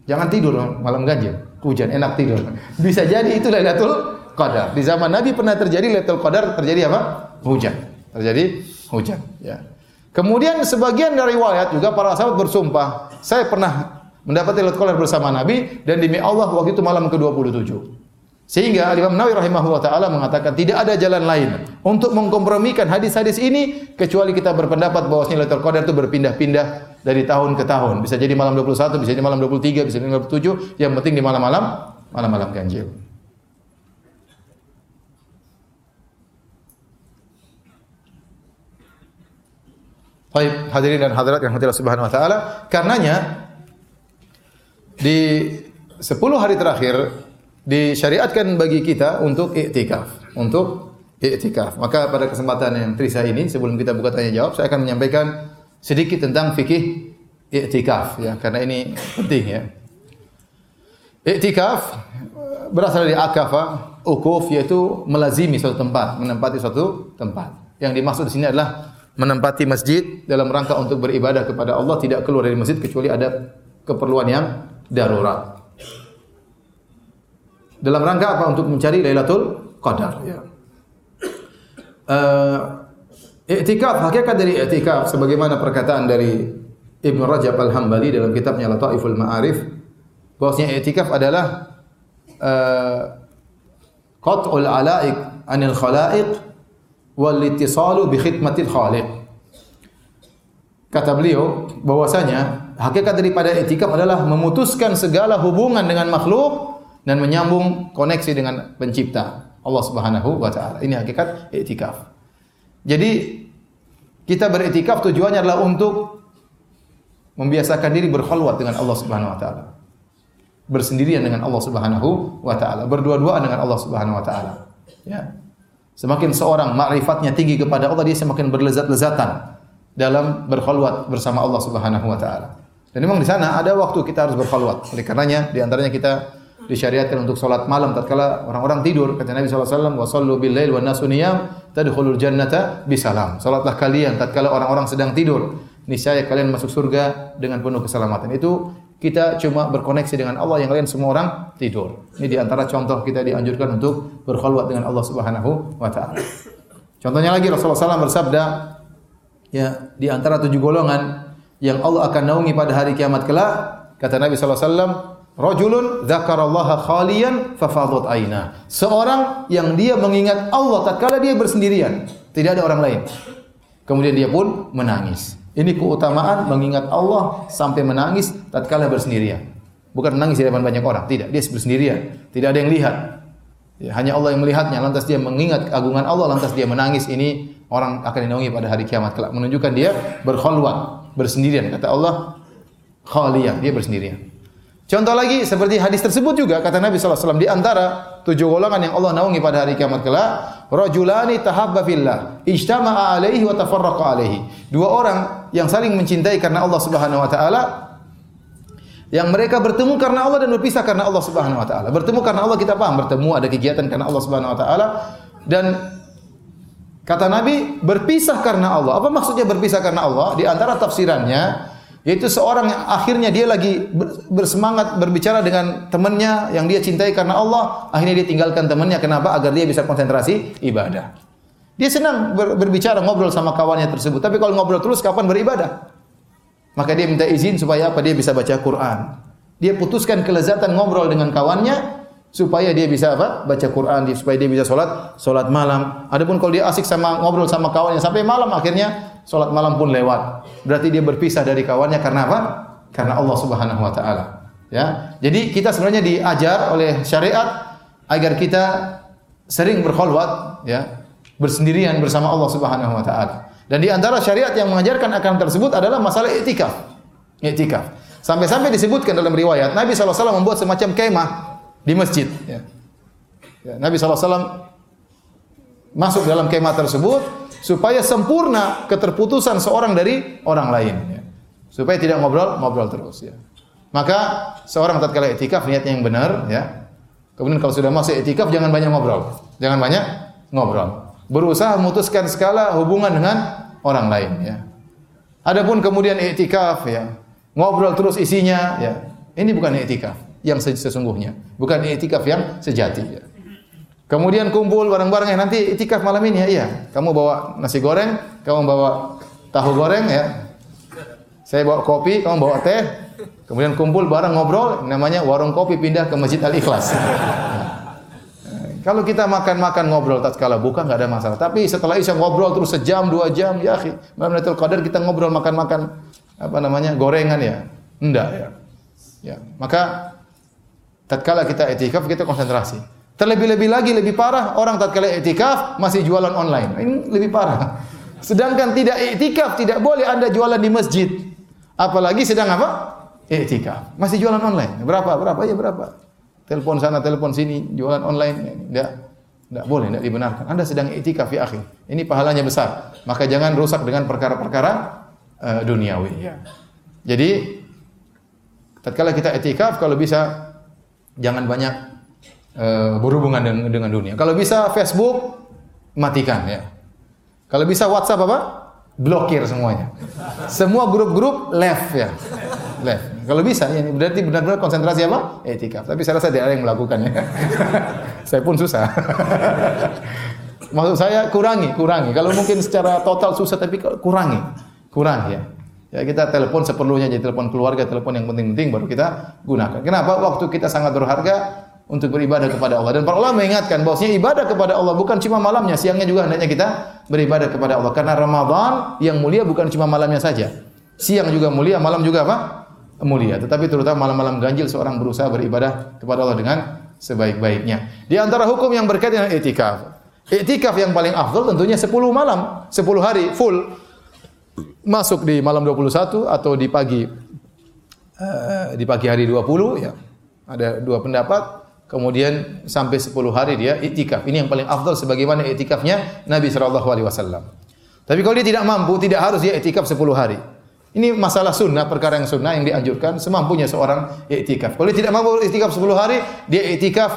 Speaker 1: Jangan tidur malam ganjil, hujan enak tidur. Bisa jadi itu Lailatul Qadar. Di zaman Nabi pernah terjadi Lailatul Qadar terjadi apa? Hujan. Terjadi hujan, ya. Kemudian sebagian dari riwayat juga para sahabat bersumpah, saya pernah mendapati Lailatul Qadar bersama Nabi dan demi Allah waktu itu malam ke-27. Sehingga Imam Nawawi rahimahullah taala mengatakan tidak ada jalan lain untuk mengkompromikan hadis-hadis ini kecuali kita berpendapat bahwa Lailatul Qadar itu berpindah-pindah dari tahun ke tahun. Bisa jadi malam 21, bisa jadi malam 23, bisa jadi malam 27, yang penting di malam-malam malam-malam ganjil. Baik, hadirin dan hadirat yang hadirat subhanahu wa ta'ala. Karenanya, di 10 hari terakhir, disyariatkan bagi kita untuk iktikaf. Untuk iktikaf. Maka pada kesempatan yang terisa ini, sebelum kita buka tanya jawab, saya akan menyampaikan sedikit tentang fikih iktikaf. ya Karena ini penting ya. Iktikaf berasal dari akafa, ukuf, yaitu melazimi suatu tempat, menempati suatu tempat. Yang dimaksud di sini adalah menempati masjid dalam rangka untuk beribadah kepada Allah tidak keluar dari masjid kecuali ada keperluan yang darurat. Dalam rangka apa? Untuk mencari Lailatul Qadar. Ya. Uh, hakikat dari i'tikaf sebagaimana perkataan dari Ibnu Rajab Al-Hambali dalam kitabnya Lataiful Ma'arif bahwasanya i'tikaf adalah uh, qat'ul alaik anil khalaiq bi khidmatil khaliq. Kata beliau bahwasanya hakikat daripada etikaf adalah memutuskan segala hubungan dengan makhluk dan menyambung koneksi dengan pencipta Allah Subhanahu wa taala. Ini hakikat etikaf. Jadi kita beretikaf tujuannya adalah untuk membiasakan diri berkhulwat dengan Allah Subhanahu wa taala. Bersendirian dengan Allah Subhanahu wa taala, berdua-duaan dengan Allah Subhanahu wa taala. Ya. Semakin seorang makrifatnya tinggi kepada Allah, dia semakin berlezat-lezatan dalam berkhulwat bersama Allah Subhanahu wa taala. Dan memang di sana ada waktu kita harus berkhulwat. Oleh karenanya di antaranya kita disyariatkan untuk salat malam tatkala orang-orang tidur. Kata Nabi sallallahu alaihi wasallam, "Wa sallu bil lail wan nasu niyam, tadkhulul jannata bisalam." Salatlah kalian tatkala orang-orang sedang tidur. Niscaya kalian masuk surga dengan penuh keselamatan. Itu kita cuma berkoneksi dengan Allah, yang lain semua orang tidur. Ini di antara contoh kita dianjurkan untuk berkhulwat dengan Allah Subhanahu wa taala. Contohnya lagi Rasulullah SAW bersabda, ya di antara tujuh golongan yang Allah akan naungi pada hari kiamat kelak, kata Nabi SAW, Rajulun dzakarallaha khalian fafadat aina. Seorang yang dia mengingat Allah tatkala dia bersendirian, tidak ada orang lain. Kemudian dia pun menangis. Ini keutamaan mengingat Allah sampai menangis tatkala bersendirian. Bukan menangis di depan banyak orang, tidak. Dia bersendirian, tidak ada yang lihat. Ya, hanya Allah yang melihatnya. Lantas dia mengingat keagungan Allah, lantas dia menangis. Ini orang akan dinaungi pada hari kiamat kelak. Menunjukkan dia berkhulwat, bersendirian. Kata Allah, khaliyah, dia bersendirian. Contoh lagi seperti hadis tersebut juga kata Nabi SAW di antara tujuh golongan yang Allah naungi pada hari kiamat kelak, rajulani tahabba fillah, ijtama'a alaihi wa tafarraqa alaihi. Dua orang yang saling mencintai karena Allah Subhanahu wa taala yang mereka bertemu karena Allah dan berpisah karena Allah Subhanahu wa taala. Bertemu karena Allah kita paham, bertemu ada kegiatan karena Allah Subhanahu wa taala dan kata Nabi berpisah karena Allah. Apa maksudnya berpisah karena Allah? Di antara tafsirannya Yaitu seorang yang akhirnya dia lagi bersemangat berbicara dengan temannya yang dia cintai karena Allah, akhirnya dia tinggalkan temannya kenapa? Agar dia bisa konsentrasi ibadah. Dia senang ber, berbicara ngobrol sama kawannya tersebut, tapi kalau ngobrol terus kapan beribadah? Maka dia minta izin supaya apa? Dia bisa baca Quran. Dia putuskan kelezatan ngobrol dengan kawannya supaya dia bisa apa? Baca Quran, supaya dia bisa sholat, sholat malam. Adapun kalau dia asik sama ngobrol sama kawannya sampai malam akhirnya Salat malam pun lewat. Berarti dia berpisah dari kawannya karena apa? Karena Allah Subhanahu wa taala. Ya. Jadi kita sebenarnya diajar oleh syariat agar kita sering berkhulwat ya, bersendirian bersama Allah Subhanahu wa taala. Dan di antara syariat yang mengajarkan akan tersebut adalah masalah etikaf. Etikaf. Sampai-sampai disebutkan dalam riwayat Nabi SAW membuat semacam kemah di masjid. Ya. Ya, Nabi SAW masuk dalam kemah tersebut supaya sempurna keterputusan seorang dari orang lain ya. Supaya tidak ngobrol-ngobrol terus ya. Maka seorang tatkala etikaf niatnya yang benar ya. Kemudian kalau sudah masuk etikaf jangan banyak ngobrol. Jangan banyak ngobrol. Berusaha memutuskan skala hubungan dengan orang lain ya. Adapun kemudian etikaf ya, ngobrol terus isinya ya. Ini bukan etikaf yang sesungguhnya, bukan etikaf yang sejati ya. Kemudian kumpul bareng-bareng ya nanti itikaf malam ini ya. Iya. Kamu bawa nasi goreng, kamu bawa tahu goreng ya. Saya bawa kopi, kamu bawa teh. Kemudian kumpul bareng ngobrol, namanya warung kopi pindah ke Masjid Al Ikhlas. Kalau kita makan-makan ngobrol tak tatkala buka nggak ada masalah. Tapi setelah isya ngobrol terus sejam dua jam ya, akhi. Malam Lailatul Qadar kita ngobrol makan-makan apa namanya gorengan ya. Enggak ya. Ya, maka tatkala kita etikaf kita konsentrasi. Terlebih-lebih lagi lebih parah orang tatkala i'tikaf masih jualan online. Ini lebih parah. Sedangkan tidak i'tikaf tidak boleh Anda jualan di masjid. Apalagi sedang apa? I'tikaf. Masih jualan online. Berapa? Berapa? Ya berapa? Telepon sana, telepon sini, jualan online. Tidak tidak boleh, tidak dibenarkan. Anda sedang i'tikaf ya akhi. Ini pahalanya besar. Maka jangan rusak dengan perkara-perkara uh, duniawi. Ya. Jadi tatkala kita i'tikaf kalau bisa jangan banyak uh, berhubungan dengan, dengan dunia. Kalau bisa Facebook matikan ya. Kalau bisa WhatsApp apa? Blokir semuanya. Semua grup-grup left ya. Left. Kalau bisa ya berarti benar-benar konsentrasi apa? Etika. Tapi saya rasa tidak ada yang melakukannya. saya pun susah. Maksud saya kurangi, kurangi. Kalau mungkin secara total susah tapi kurangi. Kurangi ya. Ya kita telepon seperlunya jadi telepon keluarga, telepon yang penting-penting baru kita gunakan. Kenapa? Waktu kita sangat berharga, untuk beribadah kepada Allah. Dan para ulama mengingatkan bahwasanya ibadah kepada Allah bukan cuma malamnya, siangnya juga hendaknya kita beribadah kepada Allah. Karena Ramadan yang mulia bukan cuma malamnya saja. Siang juga mulia, malam juga apa? Mulia. Tetapi terutama malam-malam ganjil seorang berusaha beribadah kepada Allah dengan sebaik-baiknya. Di antara hukum yang berkaitan dengan etikaf. Etikaf yang paling afdal tentunya 10 malam, 10 hari full. Masuk di malam 21 atau di pagi uh, di pagi hari 20 ya. Ada dua pendapat kemudian sampai 10 hari dia iktikaf. Ini yang paling afdal sebagaimana iktikafnya Nabi sallallahu alaihi wasallam. Tapi kalau dia tidak mampu, tidak harus dia iktikaf 10 hari. Ini masalah sunnah, perkara yang sunnah yang dianjurkan semampunya seorang iktikaf. Kalau dia tidak mampu iktikaf 10 hari, dia iktikaf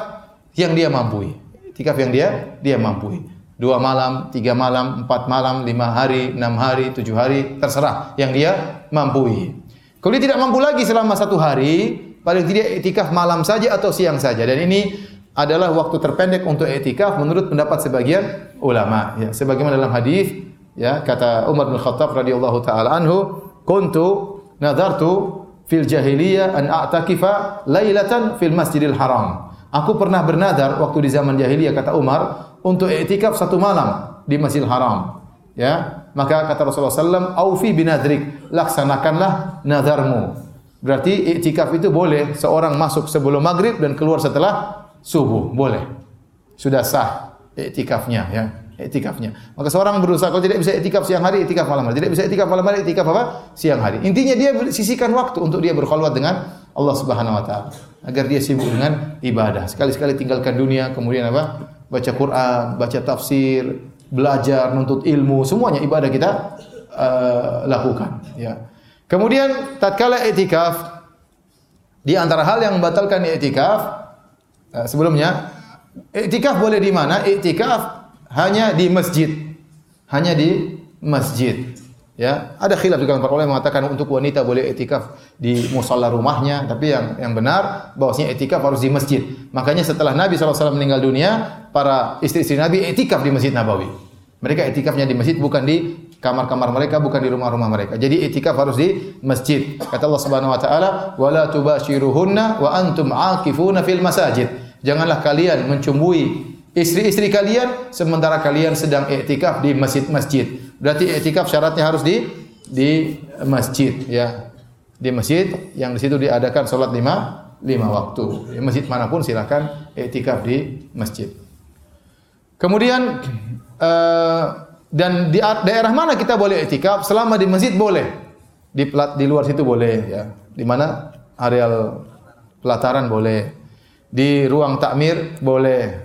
Speaker 1: yang dia mampu. Iktikaf yang dia dia mampu. Dua malam, tiga malam, empat malam, lima hari, enam hari, tujuh hari, terserah yang dia mampu. Kalau dia tidak mampu lagi selama satu hari, paling tidak etikaf malam saja atau siang saja. Dan ini adalah waktu terpendek untuk etikaf menurut pendapat sebagian ulama. Ya, sebagaimana dalam hadis ya kata Umar bin Khattab radhiyallahu taala anhu, "Kuntu nadartu fil jahiliyah an a'takifa lailatan fil Masjidil Haram." Aku pernah bernadar waktu di zaman jahiliyah kata Umar untuk etikaf satu malam di Masjidil Haram. Ya, maka kata Rasulullah SAW, "Aufi binadrik, laksanakanlah nadarmu." Berarti iktikaf itu boleh seorang masuk sebelum maghrib dan keluar setelah subuh, boleh. Sudah sah iktikafnya ya, iktikafnya. Maka seorang berusaha kalau tidak bisa iktikaf siang hari, iktikaf malam hari. Tidak bisa iktikaf malam hari, iktikaf apa? Siang hari. Intinya dia sisihkan waktu untuk dia berkhulwat dengan Allah Subhanahu wa taala agar dia sibuk dengan ibadah. Sekali-sekali tinggalkan dunia, kemudian apa? Baca Quran, baca tafsir, belajar, nuntut ilmu, semuanya ibadah kita uh, lakukan, ya. Kemudian tatkala i'tikaf di antara hal yang membatalkan i'tikaf eh, sebelumnya i'tikaf boleh di mana? I'tikaf hanya di masjid. Hanya di masjid. Ya, ada khilaf di kalangan para ulama mengatakan untuk wanita boleh etikaf di musalla rumahnya, tapi yang yang benar bahwasanya etikaf harus di masjid. Makanya setelah Nabi SAW meninggal dunia, para istri-istri Nabi etikaf di Masjid Nabawi. Mereka etikafnya di masjid bukan di kamar-kamar mereka, bukan di rumah-rumah mereka. Jadi etikaf harus di masjid. Kata Allah Subhanahu wa taala, "Wala tubashiruhunna wa antum aakifuna fil masajid." Janganlah kalian mencumbui istri-istri kalian sementara kalian sedang iktikaf di masjid-masjid. Berarti iktikaf syaratnya harus di di masjid ya. Di masjid yang di situ diadakan salat lima lima waktu. Di masjid mana pun silakan iktikaf di masjid. Kemudian uh, dan di daerah mana kita boleh iktikaf? Selama di masjid boleh. Di di luar situ boleh ya. Di mana areal pelataran boleh. Di ruang takmir boleh.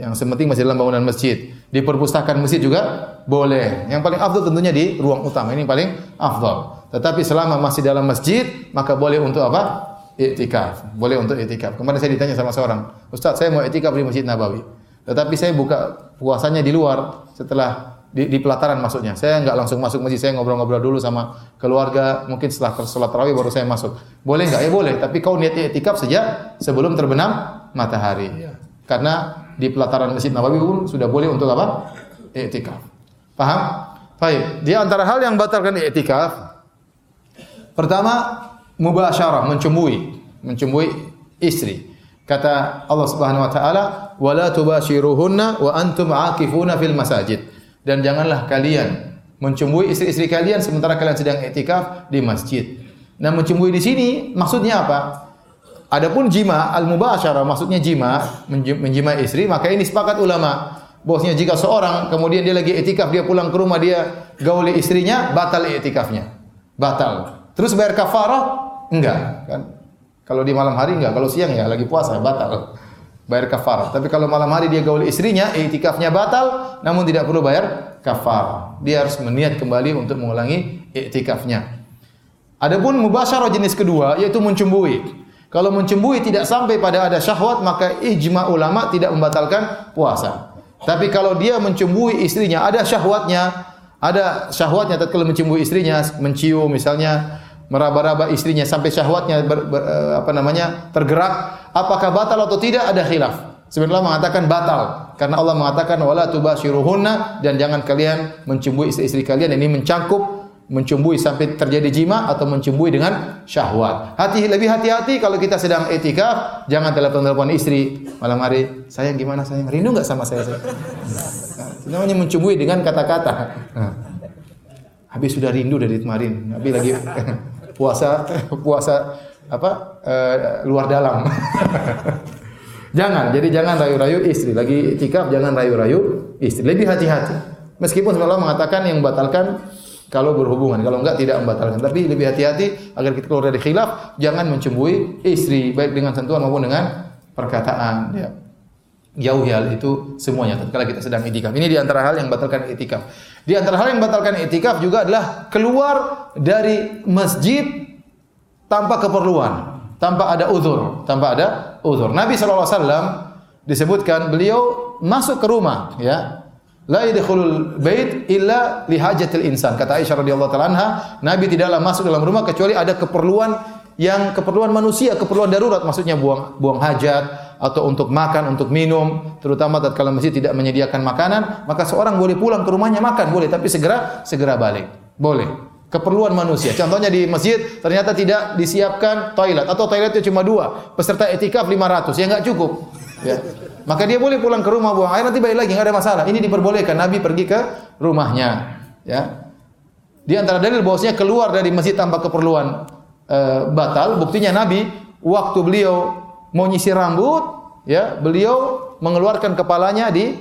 Speaker 1: Yang sementing masih dalam bangunan masjid. Di perpustakaan masjid juga boleh. Yang paling afdal tentunya di ruang utama. Ini paling afdal. Tetapi selama masih dalam masjid, maka boleh untuk apa? Iktikaf. Boleh untuk iktikaf. Kemarin saya ditanya sama seorang, Ustaz, saya mau iktikaf di Masjid Nabawi. Tetapi saya buka puasanya di luar setelah di, di pelataran maksudnya. Saya nggak langsung masuk masjid, saya ngobrol-ngobrol dulu sama keluarga. Mungkin setelah sholat tarawih baru saya masuk. Boleh nggak? Ya boleh. Tapi kau niat iktikaf sejak sebelum terbenam matahari. Karena di pelataran Masjid Nabawi pun sudah boleh untuk apa? Iktikaf. Paham? Baik. Di antara hal yang batalkan iktikaf pertama mubasyarah, mencumbui, mencumbui istri. Kata Allah Subhanahu wa taala, "Wala tubashiruhunna wa antum aakifuna fil masajid." Dan janganlah kalian mencumbui istri-istri kalian sementara kalian sedang iktikaf di masjid. Nah, mencumbui di sini maksudnya apa? Adapun jima al-mubasyarah maksudnya jima menjima istri maka ini sepakat ulama bahwasanya jika seorang kemudian dia lagi etikaf dia pulang ke rumah dia gauli istrinya batal etikafnya. Batal. Terus bayar kafarah? Enggak, kan? Kalau di malam hari enggak, kalau siang ya lagi puasa batal. Bayar kafarah. Tapi kalau malam hari dia gauli istrinya, etikafnya batal namun tidak perlu bayar kafarah. Dia harus meniat kembali untuk mengulangi etikafnya. Adapun mubasyarah jenis kedua yaitu mencumbui. Kalau mencembui tidak sampai pada ada syahwat maka ijma ulama tidak membatalkan puasa. Tapi kalau dia mencembui istrinya ada syahwatnya, ada syahwatnya tatkala mencembui istrinya, mencium misalnya, meraba-raba istrinya sampai syahwatnya ber, ber, eh, apa namanya tergerak, apakah batal atau tidak ada khilaf. Sebenarnya mengatakan batal karena Allah mengatakan wala tubashiruhunna dan jangan kalian mencembui istri-istri kalian ini mencakup mencumbui sampai terjadi jima atau mencumbui dengan syahwat. Hati lebih hati-hati kalau kita sedang etikaf, jangan telepon-telepon istri malam hari. Sayang gimana sayang? Rindu nggak sama saya? saya? Nah, namanya mencumbui dengan kata-kata. Nah, habis sudah rindu dari kemarin, tapi lagi puasa puasa apa uh, luar dalam. jangan, jadi jangan rayu-rayu istri. Lagi etikaf jangan rayu-rayu istri. Lebih hati-hati. Meskipun Allah mengatakan yang membatalkan kalau berhubungan. Kalau enggak tidak membatalkan. Tapi lebih hati-hati agar kita keluar dari khilaf, jangan mencembui istri baik dengan sentuhan maupun dengan perkataan. Ya. Jauhi hal itu semuanya tatkala kita sedang itikaf. Ini di antara hal yang batalkan itikaf. Di antara hal yang batalkan itikaf juga adalah keluar dari masjid tanpa keperluan, tanpa ada uzur, tanpa ada uzur. Nabi SAW disebutkan beliau masuk ke rumah ya La yadkhulul bait illa li hajatil insan. Kata Aisyah radhiyallahu taala anha, Nabi tidaklah masuk dalam rumah kecuali ada keperluan yang keperluan manusia, keperluan darurat maksudnya buang buang hajat atau untuk makan, untuk minum, terutama tatkala masjid tidak menyediakan makanan, maka seorang boleh pulang ke rumahnya makan, boleh, tapi segera segera balik. Boleh. Keperluan manusia. Contohnya di masjid ternyata tidak disiapkan toilet atau toiletnya cuma dua, peserta etikaf 500, ya enggak cukup. Ya. Maka dia boleh pulang ke rumah buang air nanti balik lagi nggak ada masalah. Ini diperbolehkan. Nabi pergi ke rumahnya. Ya. Di antara dalil bahwasanya keluar dari masjid tanpa keperluan e, batal. Buktinya Nabi waktu beliau mau nyisir rambut, ya beliau mengeluarkan kepalanya di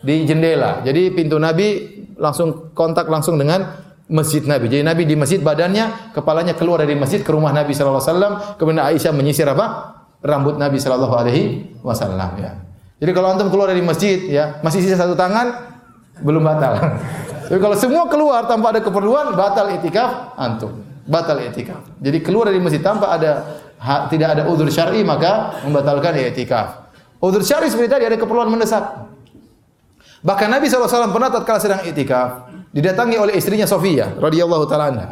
Speaker 1: di jendela. Jadi pintu Nabi langsung kontak langsung dengan masjid Nabi. Jadi Nabi di masjid badannya, kepalanya keluar dari masjid ke rumah Nabi sallallahu alaihi wasallam. Kemudian Aisyah menyisir apa? Rambut Nabi sallallahu alaihi wasallam ya. Jadi kalau antum keluar dari masjid ya, masih sisa satu tangan belum batal. Tapi kalau semua keluar tanpa ada keperluan, batal itikaf antum. Batal itikaf. Jadi keluar dari masjid tanpa ada ha, tidak ada udzur syar'i maka membatalkan itikaf. Udzur syar'i seperti tadi ada keperluan mendesak. Bahkan Nabi SAW pernah tatkala sedang itikaf, didatangi oleh istrinya Sofia radhiyallahu taala anha.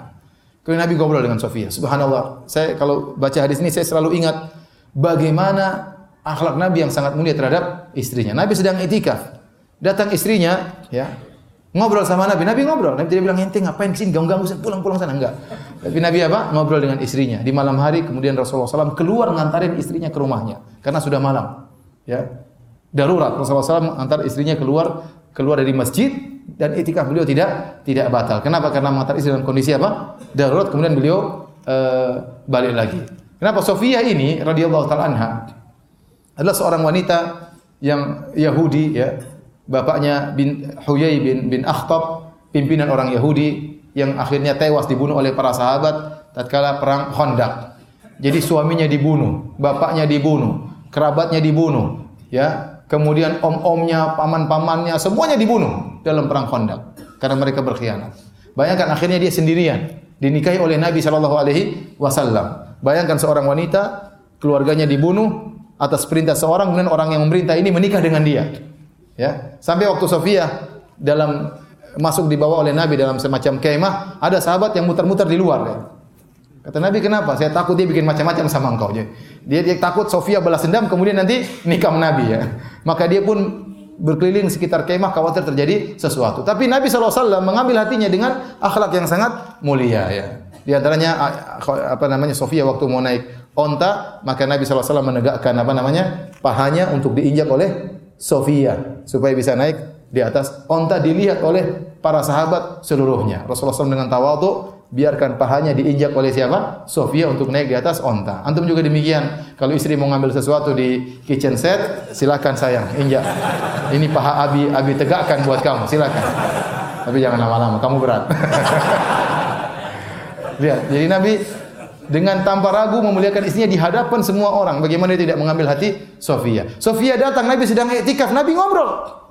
Speaker 1: Kemudian Nabi ngobrol dengan Sofia. Subhanallah. Saya kalau baca hadis ini saya selalu ingat bagaimana akhlak Nabi yang sangat mulia terhadap istrinya. Nabi sedang itikaf. Datang istrinya, ya. Ngobrol sama Nabi. Nabi ngobrol. Nabi tidak bilang ente ngapain ke sini ganggu-ganggu pulang-pulang sana enggak. Tapi Nabi apa? Ngobrol dengan istrinya. Di malam hari kemudian Rasulullah SAW keluar ngantarin istrinya ke rumahnya karena sudah malam. Ya. Darurat Rasulullah SAW antar istrinya keluar keluar dari masjid dan itikaf beliau tidak tidak batal. Kenapa? Karena mengantar istri dalam kondisi apa? Darurat kemudian beliau uh, balik lagi. Kenapa Sofia ini radhiyallahu taala anha adalah seorang wanita yang Yahudi ya. Bapaknya bin Huyai bin bin Akhtab, pimpinan orang Yahudi yang akhirnya tewas dibunuh oleh para sahabat tatkala perang Khandaq. Jadi suaminya dibunuh, bapaknya dibunuh, kerabatnya dibunuh, ya kemudian om-omnya, paman-pamannya, semuanya dibunuh dalam perang Khandaq karena mereka berkhianat. Bayangkan akhirnya dia sendirian, dinikahi oleh Nabi Shallallahu alaihi wasallam. Bayangkan seorang wanita keluarganya dibunuh atas perintah seorang kemudian orang yang memerintah ini menikah dengan dia. Ya, sampai waktu Sofia dalam masuk dibawa oleh Nabi dalam semacam kemah, ada sahabat yang muter-muter di luar ya. Kata Nabi, kenapa? Saya takut dia bikin macam-macam sama engkau. Dia, dia takut Sofia balas dendam, kemudian nanti nikah Nabi ya. Maka dia pun berkeliling sekitar kemah khawatir terjadi sesuatu. Tapi Nabi SAW mengambil hatinya dengan akhlak yang sangat mulia ya. Di antaranya apa namanya Sofia waktu mau naik onta, maka Nabi SAW menegakkan apa namanya pahanya untuk diinjak oleh Sofia supaya bisa naik di atas onta dilihat oleh para sahabat seluruhnya. Rasulullah SAW dengan tawadhu biarkan pahanya diinjak oleh siapa? Sofia untuk naik di atas onta. Antum juga demikian. Kalau istri mau ngambil sesuatu di kitchen set, silakan sayang, injak. Ini paha Abi Abi tegakkan buat kamu, silakan. Tapi jangan lama-lama, kamu berat. Lihat, jadi Nabi dengan tanpa ragu memuliakan istrinya di hadapan semua orang. Bagaimana dia tidak mengambil hati Sofia? Sofia datang, Nabi sedang iktikaf, Nabi ngobrol.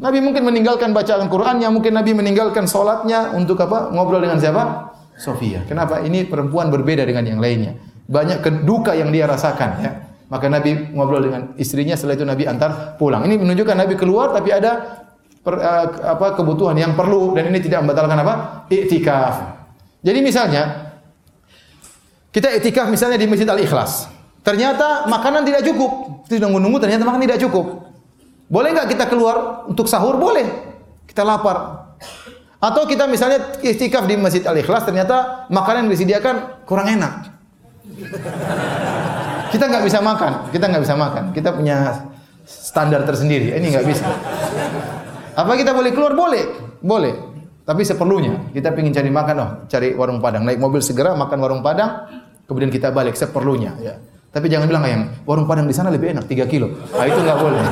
Speaker 1: Nabi mungkin meninggalkan bacaan Qurannya, mungkin Nabi meninggalkan sholatnya untuk apa? Ngobrol dengan siapa? Sofia. Kenapa? Ini perempuan berbeda dengan yang lainnya. Banyak keduka yang dia rasakan ya. Maka Nabi ngobrol dengan istrinya, setelah itu Nabi antar pulang. Ini menunjukkan Nabi keluar tapi ada per, uh, apa kebutuhan yang perlu dan ini tidak membatalkan apa? Iktikaf. Jadi misalnya kita iktikaf misalnya di Masjid Al-Ikhlas. Ternyata makanan tidak cukup. Tidak nunggu-nunggu ternyata makanan tidak cukup. Boleh nggak kita keluar untuk sahur? Boleh. Kita lapar. Atau kita misalnya istikaf di Masjid Al-Ikhlas ternyata makanan yang disediakan kurang enak. Kita nggak bisa makan, kita nggak bisa makan. Kita punya standar tersendiri. Ini nggak bisa. Apa kita boleh keluar? Boleh, boleh. Tapi seperlunya. Kita ingin cari makan, oh, cari warung Padang. Naik mobil segera makan warung Padang, kemudian kita balik seperlunya. Ya. Tapi jangan bilang yang warung Padang di sana lebih enak, 3 kilo. Nah, itu nggak boleh.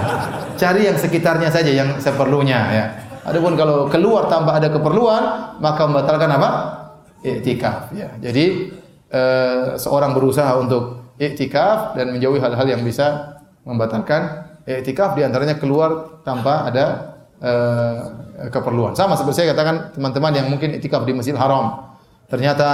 Speaker 1: Cari yang sekitarnya saja yang seperlunya ya. Adapun kalau keluar tanpa ada keperluan, maka membatalkan apa? Iktikaf ya. Jadi eh, seorang berusaha untuk iktikaf dan menjauhi hal-hal yang bisa membatalkan iktikaf di antaranya keluar tanpa ada eh, keperluan. Sama seperti saya katakan teman-teman yang mungkin iktikaf di Masjid Haram. Ternyata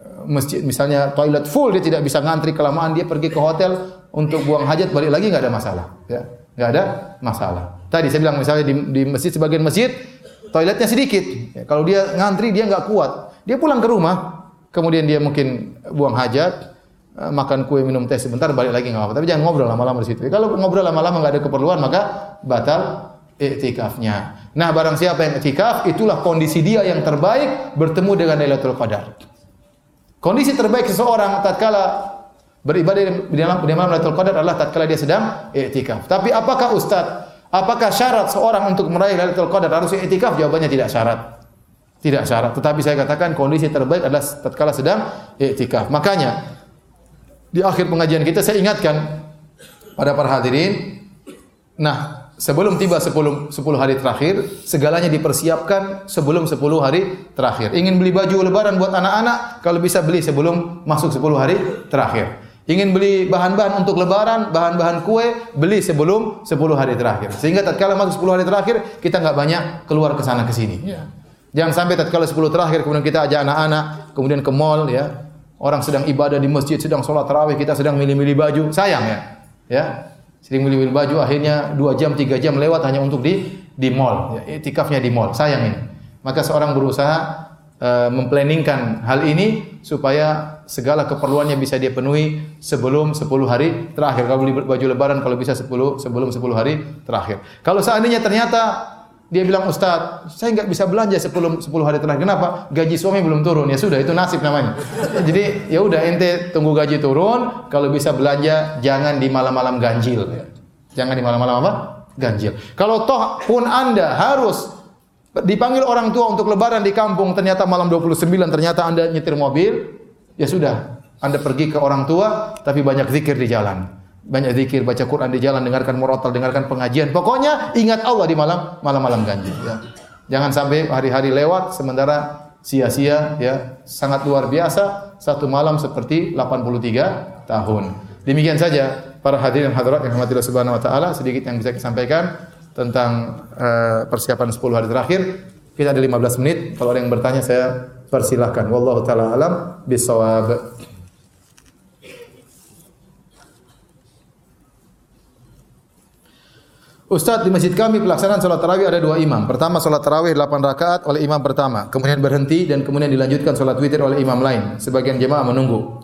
Speaker 1: eh, masjid misalnya toilet full dia tidak bisa ngantri kelamaan dia pergi ke hotel untuk buang hajat balik lagi nggak ada masalah ya nggak ada masalah. Tadi saya bilang misalnya di, di masjid sebagian masjid toiletnya sedikit. Ya, kalau dia ngantri dia nggak kuat, dia pulang ke rumah, kemudian dia mungkin buang hajat, eh, makan kue minum teh sebentar balik lagi nggak apa-apa. Tapi jangan ngobrol lama-lama di situ. Kalau ngobrol lama-lama nggak ada keperluan maka batal iktikafnya. Nah, barang siapa yang iktikaf, itulah kondisi dia yang terbaik bertemu dengan Lailatul Qadar. Kondisi terbaik seseorang tatkala Beribadah di dalam di malam Lailatul Qadar adalah tatkala dia sedang i'tikaf. Tapi apakah Ustaz, apakah syarat seorang untuk meraih Lailatul Qadar harus i'tikaf? Jawabannya tidak syarat. Tidak syarat. Tetapi saya katakan kondisi terbaik adalah tatkala sedang i'tikaf. Makanya di akhir pengajian kita saya ingatkan pada para hadirin, nah sebelum tiba 10 10 hari terakhir, segalanya dipersiapkan sebelum 10 hari terakhir. Ingin beli baju lebaran buat anak-anak, kalau bisa beli sebelum masuk 10 hari terakhir. Ingin beli bahan-bahan untuk lebaran, bahan-bahan kue, beli sebelum 10 hari terakhir. Sehingga tatkala masuk 10 hari terakhir, kita nggak banyak keluar ke sana ke sini. Ya. Jangan sampai tatkala 10 terakhir kemudian kita ajak anak-anak kemudian ke mall ya. Orang sedang ibadah di masjid, sedang sholat tarawih, kita sedang milih-milih baju. Sayang ya. Ya. Sering milih-milih baju akhirnya 2 jam, 3 jam lewat hanya untuk di di mall. Ya, itikafnya di mall. Sayang ini. Maka seorang berusaha uh, memplanningkan hal ini supaya segala keperluannya bisa dia penuhi sebelum 10 hari terakhir. Kalau beli baju lebaran kalau bisa 10 sebelum 10 hari terakhir. Kalau seandainya ternyata dia bilang Ustaz, saya nggak bisa belanja 10 10 hari terakhir. Kenapa? Gaji suami belum turun. Ya sudah, itu nasib namanya. Jadi ya udah ente tunggu gaji turun, kalau bisa belanja jangan di malam-malam ganjil. Jangan di malam-malam apa? Ganjil. Kalau toh pun Anda harus dipanggil orang tua untuk lebaran di kampung, ternyata malam 29 ternyata Anda nyetir mobil, ya sudah. Anda pergi ke orang tua tapi banyak zikir di jalan banyak zikir, baca Quran di jalan, dengarkan murotal, dengarkan pengajian. Pokoknya ingat Allah di malam malam-malam ganjil ya. Jangan sampai hari-hari lewat sementara sia-sia ya. Sangat luar biasa satu malam seperti 83 tahun. Demikian saja para hadirin hadirat yang rahmatillah subhanahu wa taala sedikit yang bisa disampaikan tentang uh, persiapan 10 hari terakhir. Kita ada 15 menit. Kalau ada yang bertanya saya persilahkan. Wallahu taala alam bisawab. Ustaz di masjid kami pelaksanaan salat tarawih ada dua imam. Pertama salat tarawih 8 rakaat oleh imam pertama, kemudian berhenti dan kemudian dilanjutkan salat witir oleh imam lain. Sebagian jemaah menunggu.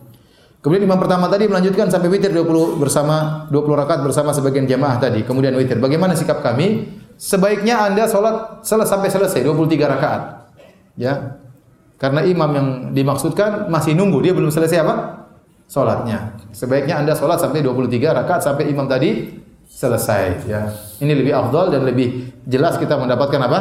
Speaker 1: Kemudian imam pertama tadi melanjutkan sampai witir 20 bersama 20 rakaat bersama sebagian jemaah tadi, kemudian witir. Bagaimana sikap kami? Sebaiknya Anda salat sampai selesai 23 rakaat. Ya. Karena imam yang dimaksudkan masih nunggu, dia belum selesai apa? Salatnya. Sebaiknya Anda salat sampai 23 rakaat sampai imam tadi selesai ya. Ini lebih afdal dan lebih jelas kita mendapatkan apa?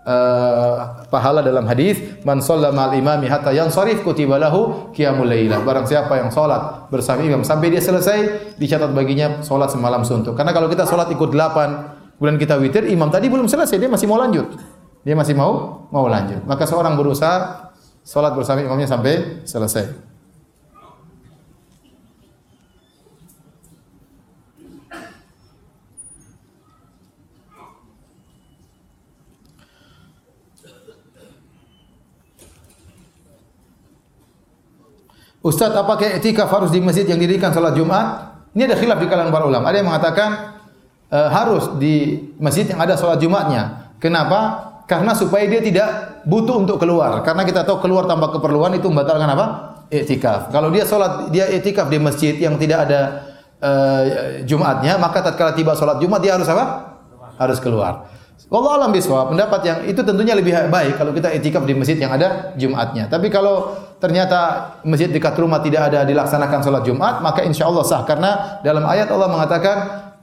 Speaker 1: Uh, pahala dalam hadis man shalla ma'al imami hatta yansarif kutiba lahu qiyamul lailah barang siapa yang salat bersama imam sampai dia selesai dicatat baginya salat semalam suntuk karena kalau kita salat ikut delapan kemudian kita witir imam tadi belum selesai dia masih mau lanjut dia masih mau mau lanjut maka seorang berusaha salat bersama imamnya sampai selesai Ustaz, apakah etikaf harus di masjid yang didirikan salat Jumat? Ini ada khilaf di kalangan para ulama. Ada yang mengatakan e, harus di masjid yang ada salat Jumatnya. Kenapa? Karena supaya dia tidak butuh untuk keluar. Karena kita tahu keluar tanpa keperluan itu membatalkan apa? Etikaf. Kalau dia salat dia etikaf di masjid yang tidak ada e, Jumatnya, maka tatkala tiba salat Jumat dia harus apa? Harus keluar. Allah alam biswa, pendapat yang itu tentunya lebih baik kalau kita etikaf di masjid yang ada Jumatnya. Tapi kalau ternyata masjid dekat rumah tidak ada dilaksanakan sholat Jumat, maka insya Allah sah. Karena dalam ayat Allah mengatakan,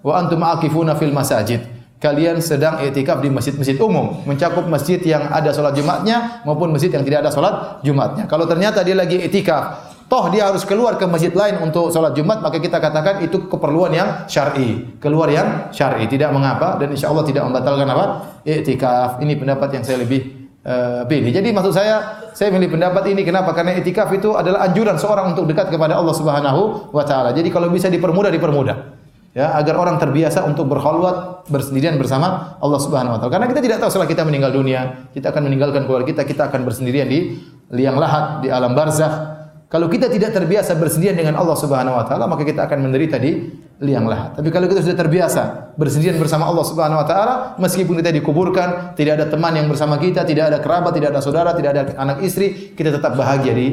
Speaker 1: wa antum akifuna fil masajid. Kalian sedang etikaf di masjid-masjid umum, mencakup masjid yang ada sholat Jumatnya maupun masjid yang tidak ada sholat Jumatnya. Kalau ternyata dia lagi etikaf, toh dia harus keluar ke masjid lain untuk sholat Jumat, maka kita katakan itu keperluan yang syar'i. Keluar yang syar'i, tidak mengapa dan insya Allah tidak membatalkan apa? Iktikaf. Ini pendapat yang saya lebih uh, pilih. Jadi maksud saya, saya milih pendapat ini kenapa? Karena iktikaf itu adalah anjuran seorang untuk dekat kepada Allah Subhanahu wa taala. Jadi kalau bisa dipermudah dipermudah. Ya, agar orang terbiasa untuk berkhulwat bersendirian bersama Allah Subhanahu wa taala. Karena kita tidak tahu setelah kita meninggal dunia, kita akan meninggalkan keluarga kita, kita akan bersendirian di liang lahat, di alam barzakh kalau kita tidak terbiasa bersendirian dengan Allah Subhanahu wa taala, maka kita akan menderita di liang lahat. Tapi kalau kita sudah terbiasa bersendirian bersama Allah Subhanahu wa taala, meskipun kita dikuburkan, tidak ada teman yang bersama kita, tidak ada kerabat, tidak ada saudara, tidak ada anak istri, kita tetap bahagia di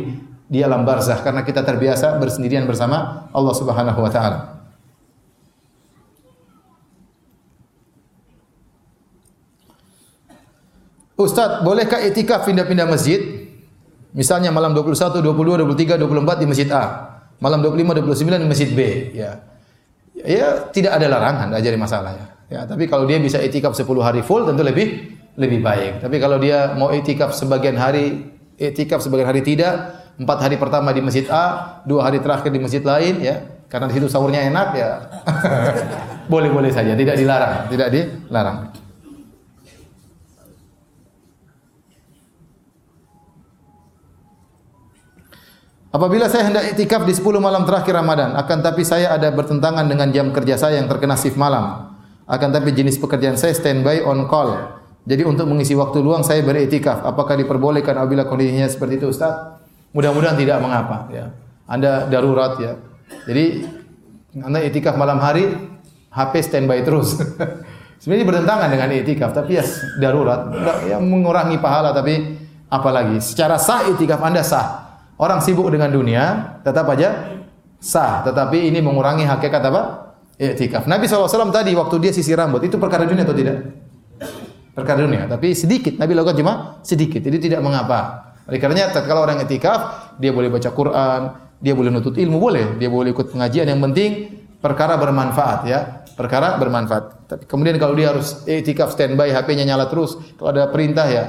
Speaker 1: di alam barzah karena kita terbiasa bersendirian bersama Allah Subhanahu wa taala. Ustaz, bolehkah itikaf pindah-pindah masjid? Misalnya malam 21, 22, 23, 24 di masjid A. Malam 25, 29 di masjid B, ya. Ya, tidak ada larangan, tidak jadi masalah ya. Ya, tapi kalau dia bisa itikaf 10 hari full tentu lebih lebih baik. Tapi kalau dia mau itikaf sebagian hari, itikaf sebagian hari tidak, empat hari pertama di masjid A, dua hari terakhir di masjid lain, ya, karena di situ sahurnya enak, ya, boleh-boleh saja, tidak dilarang, tidak dilarang. Apabila saya hendak itikaf di 10 malam terakhir Ramadan, akan tapi saya ada bertentangan dengan jam kerja saya yang terkena shift malam. Akan tapi jenis pekerjaan saya standby on call. Jadi untuk mengisi waktu luang saya beritikaf. Apakah diperbolehkan apabila kondisinya seperti itu, Ustaz? Mudah-mudahan tidak mengapa, ya. Anda darurat ya. Jadi Anda itikaf malam hari, HP standby terus. Sebenarnya bertentangan dengan i'tikaf, tapi ya darurat, yang mengurangi pahala tapi apalagi secara sah i'tikaf Anda sah. Orang sibuk dengan dunia tetap aja sah, tetapi ini mengurangi hakikat apa? I'tikaf. Nabi SAW tadi waktu dia sisir rambut itu perkara dunia atau tidak? Perkara dunia, tapi sedikit. Nabi lakukan cuma sedikit, jadi tidak mengapa. Oleh karenanya kalau orang i'tikaf, dia boleh baca Quran, dia boleh nutut ilmu boleh, dia boleh ikut pengajian yang penting perkara bermanfaat ya perkara bermanfaat. Tapi kemudian kalau dia harus etikaf standby, HP-nya nyala terus, kalau ada perintah ya,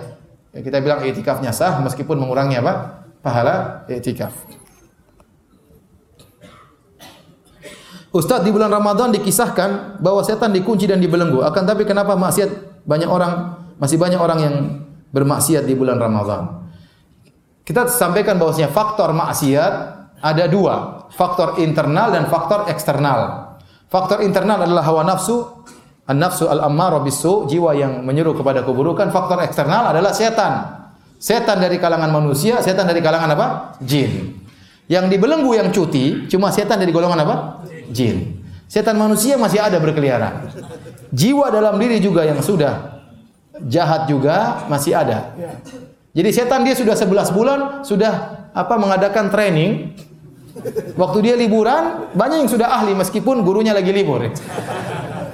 Speaker 1: ya kita bilang etikafnya sah meskipun mengurangi apa? Pahala etikaf. Ustaz di bulan Ramadan dikisahkan bahwa setan dikunci dan dibelenggu. Akan tapi kenapa maksiat banyak orang masih banyak orang yang bermaksiat di bulan Ramadan? Kita sampaikan bahwasanya faktor maksiat ada dua, faktor internal dan faktor eksternal. Faktor internal adalah hawa nafsu, an-nafsu al-ammarah bisu, jiwa yang menyuruh kepada keburukan. Faktor eksternal adalah setan. Setan dari kalangan manusia, setan dari kalangan apa? Jin. Yang dibelenggu yang cuti cuma setan dari golongan apa? Jin. Setan manusia masih ada berkeliaran. Jiwa dalam diri juga yang sudah jahat juga masih ada. Jadi setan dia sudah 11 bulan sudah apa mengadakan training Waktu dia liburan, banyak yang sudah ahli meskipun gurunya lagi libur.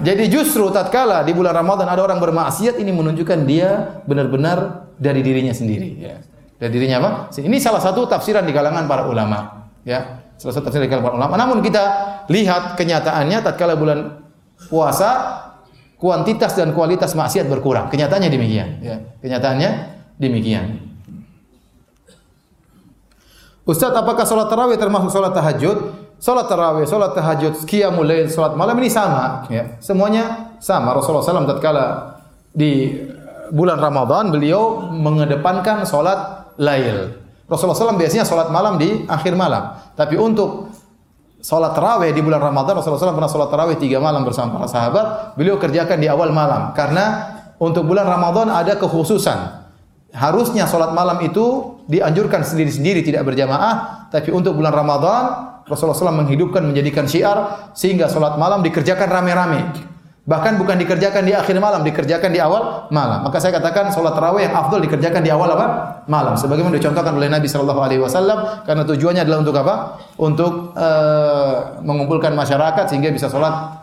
Speaker 1: Jadi justru tatkala di bulan Ramadan ada orang bermaksiat ini menunjukkan dia benar-benar dari dirinya sendiri. Ya. Dari dirinya apa? Ini salah satu tafsiran di kalangan para ulama. Ya, salah satu tafsiran di kalangan para ulama. Namun kita lihat kenyataannya tatkala bulan puasa kuantitas dan kualitas maksiat berkurang. Kenyataannya demikian. Ya. Kenyataannya demikian. Ustaz, apakah sholat tarawih termasuk sholat tahajud? Sholat tarawih, sholat tahajud, qiyamul lail, sholat malam ini sama. Ya. Semuanya sama. Rasulullah SAW tatkala di bulan Ramadan beliau mengedepankan sholat lail. Rasulullah SAW biasanya sholat malam di akhir malam. Tapi untuk sholat tarawih di bulan Ramadan, Rasulullah SAW pernah sholat tarawih tiga malam bersama para sahabat. Beliau kerjakan di awal malam. Karena untuk bulan Ramadan ada kekhususan harusnya sholat malam itu dianjurkan sendiri-sendiri tidak berjamaah, tapi untuk bulan Ramadan Rasulullah SAW menghidupkan menjadikan syiar sehingga sholat malam dikerjakan rame-rame. Bahkan bukan dikerjakan di akhir malam, dikerjakan di awal malam. Maka saya katakan sholat tarawih yang afdol dikerjakan di awal apa? Malam. Sebagaimana dicontohkan oleh Nabi Shallallahu Alaihi Wasallam karena tujuannya adalah untuk apa? Untuk uh, mengumpulkan masyarakat sehingga bisa sholat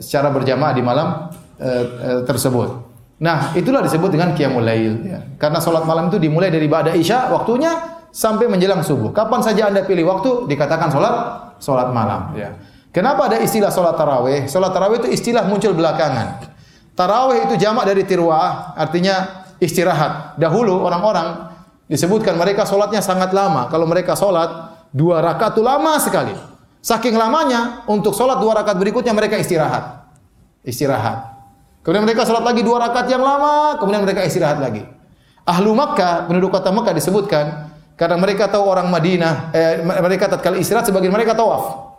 Speaker 1: secara berjamaah di malam uh, uh, tersebut. Nah, itulah disebut dengan qiyamul lail ya. Karena salat malam itu dimulai dari ba'da isya waktunya sampai menjelang subuh. Kapan saja Anda pilih waktu dikatakan salat salat malam ya. Kenapa ada istilah salat tarawih? Salat tarawih itu istilah muncul belakangan. Tarawih itu jamak dari tirwah, artinya istirahat. Dahulu orang-orang disebutkan mereka solatnya sangat lama. Kalau mereka solat dua rakaat itu lama sekali. Saking lamanya untuk solat dua rakaat berikutnya mereka istirahat. Istirahat. Kemudian mereka sholat lagi dua rakaat yang lama, kemudian mereka istirahat lagi. Ahlu Makkah, penduduk kota Makkah disebutkan karena mereka tahu orang Madinah, eh, mereka tatkala istirahat sebagian mereka tawaf.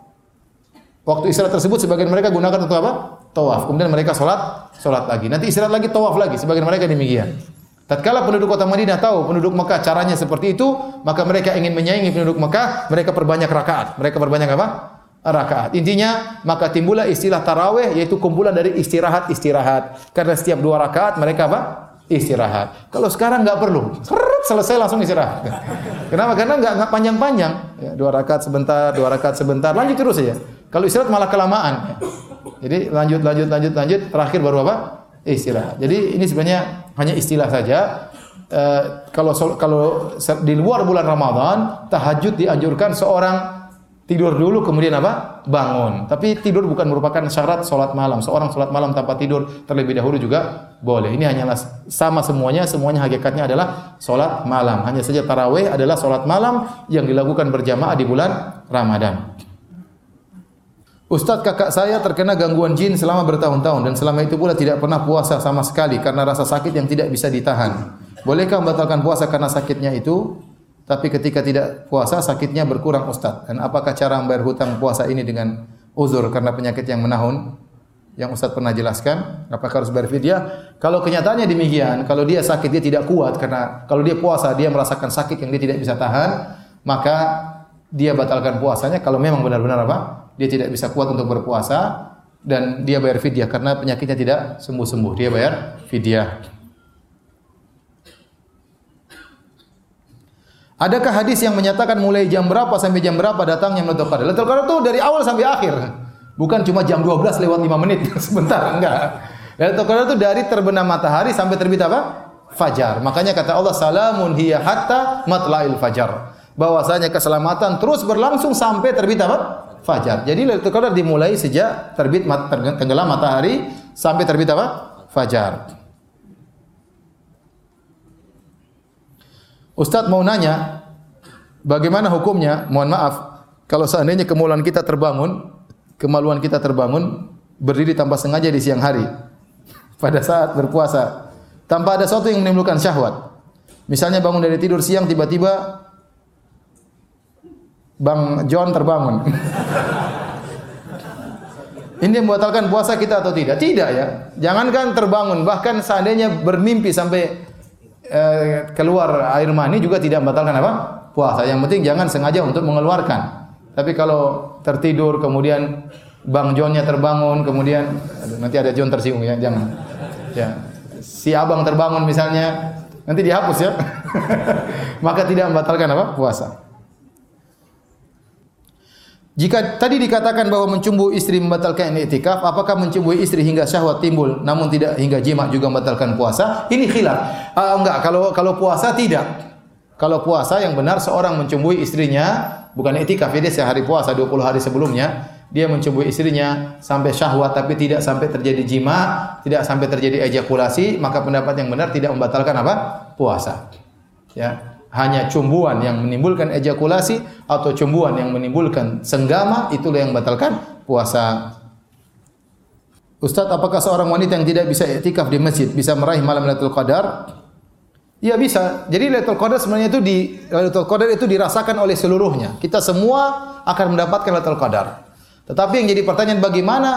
Speaker 1: Waktu istirahat tersebut sebagian mereka gunakan untuk apa? Tawaf. Kemudian mereka sholat, sholat lagi. Nanti istirahat lagi, tawaf lagi. Sebagian mereka demikian. Tatkala penduduk kota Madinah tahu penduduk Mekah caranya seperti itu, maka mereka ingin menyaingi penduduk Mekah, mereka perbanyak rakaat. Mereka perbanyak apa? Rakaat. Intinya maka timbullah istilah taraweh yaitu kumpulan dari istirahat-istirahat. Karena setiap dua rakaat mereka apa? Istirahat. Kalau sekarang nggak perlu, selesai langsung istirahat. Kenapa? Karena nggak panjang-panjang. Ya, dua rakaat sebentar, dua rakaat sebentar, lanjut terus saja. Kalau istirahat malah kelamaan. Jadi lanjut, lanjut, lanjut, lanjut, terakhir baru apa? Istirahat. Jadi ini sebenarnya hanya istilah saja. Uh, kalau kalau di luar bulan Ramadan, tahajud dianjurkan seorang Tidur dulu kemudian apa? Bangun. Tapi tidur bukan merupakan syarat sholat malam. Seorang sholat malam tanpa tidur terlebih dahulu juga boleh. Ini hanyalah sama semuanya. Semuanya hakikatnya adalah sholat malam. Hanya saja taraweh adalah sholat malam yang dilakukan berjamaah di bulan Ramadan. Ustadz kakak saya terkena gangguan jin selama bertahun-tahun dan selama itu pula tidak pernah puasa sama sekali karena rasa sakit yang tidak bisa ditahan. Bolehkah membatalkan puasa karena sakitnya itu? Tapi ketika tidak puasa sakitnya berkurang Ustaz. Dan apakah cara membayar hutang puasa ini dengan uzur karena penyakit yang menahun? Yang Ustaz pernah jelaskan, apakah harus bayar fidyah? Kalau kenyataannya demikian, kalau dia sakit dia tidak kuat karena kalau dia puasa dia merasakan sakit yang dia tidak bisa tahan, maka dia batalkan puasanya kalau memang benar-benar apa? Dia tidak bisa kuat untuk berpuasa, dan dia bayar fidyah karena penyakitnya tidak sembuh-sembuh. Dia bayar fidyah. Adakah hadis yang menyatakan mulai jam berapa sampai jam berapa datangnya Lailatul Qadar? Lailatul Qadar itu dari awal sampai akhir. Bukan cuma jam 12 lewat 5 menit sebentar, enggak. Lailatul Qadar itu dari terbenam matahari sampai terbit apa? Fajar. Makanya kata Allah salamun hiya hatta matla'il fajar. Bahwasanya keselamatan terus berlangsung sampai terbit apa? Fajar. Jadi Lailatul Qadar dimulai sejak terbit tenggelam matahari sampai terbit apa? Fajar. Ustadz mau nanya, bagaimana hukumnya? Mohon maaf, kalau seandainya kemaluan kita terbangun, kemaluan kita terbangun, berdiri tanpa sengaja di siang hari, pada saat berpuasa, tanpa ada sesuatu yang menimbulkan syahwat. Misalnya bangun dari tidur siang, tiba-tiba Bang John terbangun. Ini membatalkan puasa kita atau tidak? Tidak ya. Jangankan terbangun, bahkan seandainya bermimpi sampai eh, keluar air mani juga tidak membatalkan apa? Puasa. Yang penting jangan sengaja untuk mengeluarkan. Tapi kalau tertidur kemudian Bang Johnnya terbangun, kemudian aduh, nanti ada John tersinggung ya, jangan. Ya. Si abang terbangun misalnya, nanti dihapus ya. Maka tidak membatalkan apa? Puasa. Jika tadi dikatakan bahwa mencumbu istri membatalkan i'tikaf, apakah mencumbui istri hingga syahwat timbul namun tidak hingga jima juga membatalkan puasa? Ini khilaf. Uh, enggak, kalau kalau puasa tidak. Kalau puasa yang benar seorang mencumbui istrinya bukan i'tikaf, ya dia sehari puasa 20 hari sebelumnya, dia mencumbui istrinya sampai syahwat tapi tidak sampai terjadi jima, tidak sampai terjadi ejakulasi, maka pendapat yang benar tidak membatalkan apa? puasa. Ya hanya cumbuan yang menimbulkan ejakulasi atau cumbuan yang menimbulkan senggama itulah yang membatalkan puasa. Ustaz, apakah seorang wanita yang tidak bisa iktikaf di masjid bisa meraih malam Lailatul Qadar? Ya bisa. Jadi Lailatul Qadar sebenarnya itu di Lailatul Qadar itu dirasakan oleh seluruhnya. Kita semua akan mendapatkan Lailatul Qadar. Tetapi yang jadi pertanyaan bagaimana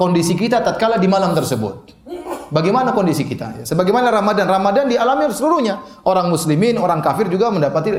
Speaker 1: kondisi kita tatkala di malam tersebut? Bagaimana kondisi kita? Ya, sebagaimana Ramadan, Ramadan dialami seluruhnya. Orang muslimin, orang kafir juga mendapati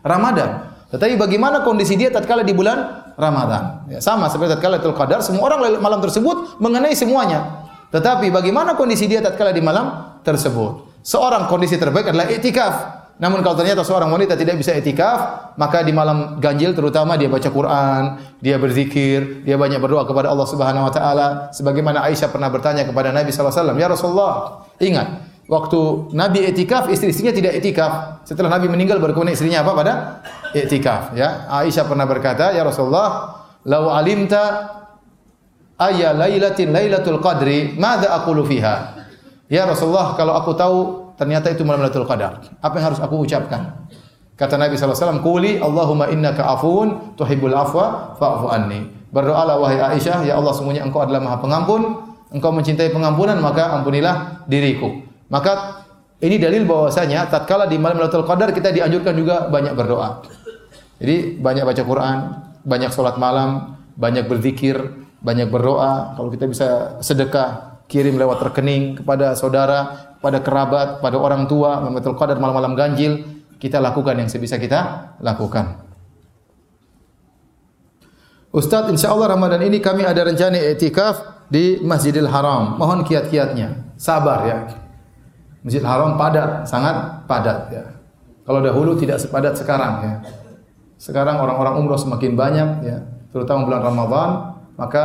Speaker 1: Ramadan. Tetapi bagaimana kondisi dia tatkala di bulan Ramadan? Ya, sama seperti tatkala Lailatul Qadar, semua orang malam tersebut mengenai semuanya. Tetapi bagaimana kondisi dia tatkala di malam tersebut? Seorang kondisi terbaik adalah itikaf. Namun kalau ternyata seorang wanita tidak bisa etikaf, maka di malam ganjil terutama dia baca Quran, dia berzikir, dia banyak berdoa kepada Allah Subhanahu wa taala sebagaimana Aisyah pernah bertanya kepada Nabi sallallahu alaihi wasallam, "Ya Rasulullah, ingat waktu Nabi etikaf, istri-istrinya tidak etikaf. Setelah Nabi meninggal baru kemudian istrinya apa pada etikaf, ya. Aisyah pernah berkata, "Ya Rasulullah, lau alimta ayya lailatin lailatul qadri, madza aqulu fiha?" Ya Rasulullah, kalau aku tahu ternyata itu malam Lailatul Qadar. Apa yang harus aku ucapkan? Kata Nabi SAW, Kuli Allahumma innaka afun tuhibbul afwa fa'fu anni. Berdoalah wahai Aisyah, ya Allah semuanya engkau adalah maha pengampun, engkau mencintai pengampunan, maka ampunilah diriku. Maka ini dalil bahwasanya tatkala di malam Lailatul Qadar kita dianjurkan juga banyak berdoa. Jadi banyak baca Quran, banyak sholat malam, banyak berzikir, banyak berdoa. Kalau kita bisa sedekah, kirim lewat rekening kepada saudara, pada kerabat, pada orang tua, Lailatul Qadar malam-malam ganjil, kita lakukan yang sebisa kita lakukan. Ustaz, insya Allah Ramadan ini kami ada rencana etikaf di Masjidil Haram. Mohon kiat-kiatnya. Sabar ya. Masjidil Haram padat, sangat padat ya. Kalau dahulu tidak sepadat sekarang ya. Sekarang orang-orang umroh semakin banyak ya, terutama bulan Ramadan, maka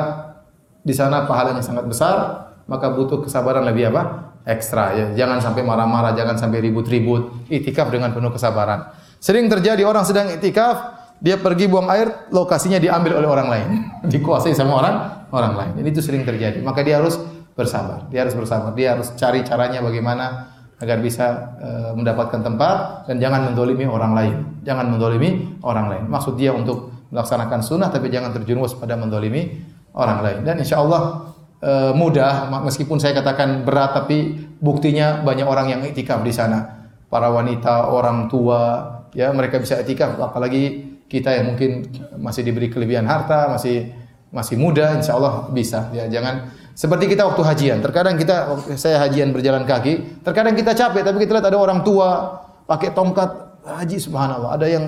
Speaker 1: di sana pahalanya sangat besar, maka butuh kesabaran lebih apa? Ekstra ya. Jangan sampai marah-marah, jangan sampai ribut-ribut. Itikaf dengan penuh kesabaran. Sering terjadi orang sedang itikaf, dia pergi buang air, lokasinya diambil oleh orang lain, dikuasai sama orang orang lain. Ini itu sering terjadi. Maka dia harus bersabar. Dia harus bersabar. Dia harus cari caranya bagaimana agar bisa e, mendapatkan tempat dan jangan mendolimi orang lain. Jangan mendolimi orang lain. Maksud dia untuk melaksanakan sunnah tapi jangan terjerumus pada mendolimi orang lain. Dan insya Allah uh, mudah meskipun saya katakan berat tapi buktinya banyak orang yang itikaf di sana. Para wanita, orang tua, ya mereka bisa itikaf apalagi kita yang mungkin masih diberi kelebihan harta, masih masih muda, insya Allah bisa. Ya jangan seperti kita waktu hajian. Terkadang kita saya hajian berjalan kaki, terkadang kita capek tapi kita lihat ada orang tua pakai tongkat haji subhanallah. Ada yang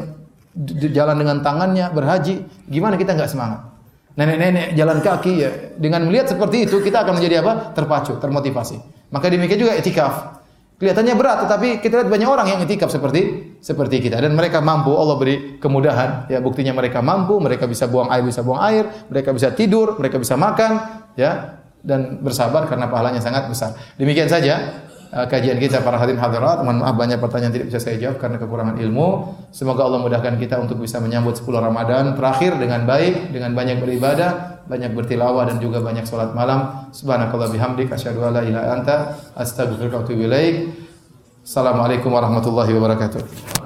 Speaker 1: jalan dengan tangannya berhaji, gimana kita nggak semangat? Nenek-nenek jalan kaki ya. Dengan melihat seperti itu kita akan menjadi apa? Terpacu, termotivasi. Maka demikian juga etikaf. Kelihatannya berat tetapi kita lihat banyak orang yang etikaf seperti seperti kita dan mereka mampu Allah beri kemudahan ya buktinya mereka mampu mereka bisa buang air bisa buang air mereka bisa tidur mereka bisa makan ya dan bersabar karena pahalanya sangat besar demikian saja kajian kita para hadirin hadirat. Mohon maaf banyak pertanyaan tidak bisa saya jawab karena kekurangan ilmu. Semoga Allah mudahkan kita untuk bisa menyambut 10 Ramadan terakhir dengan baik, dengan banyak beribadah, banyak bertilawah dan juga banyak salat malam. Subhanakallah bihamdik asyhadu an la ilaha anta astaghfiruka wa atubu ilaik. Assalamualaikum warahmatullahi wabarakatuh.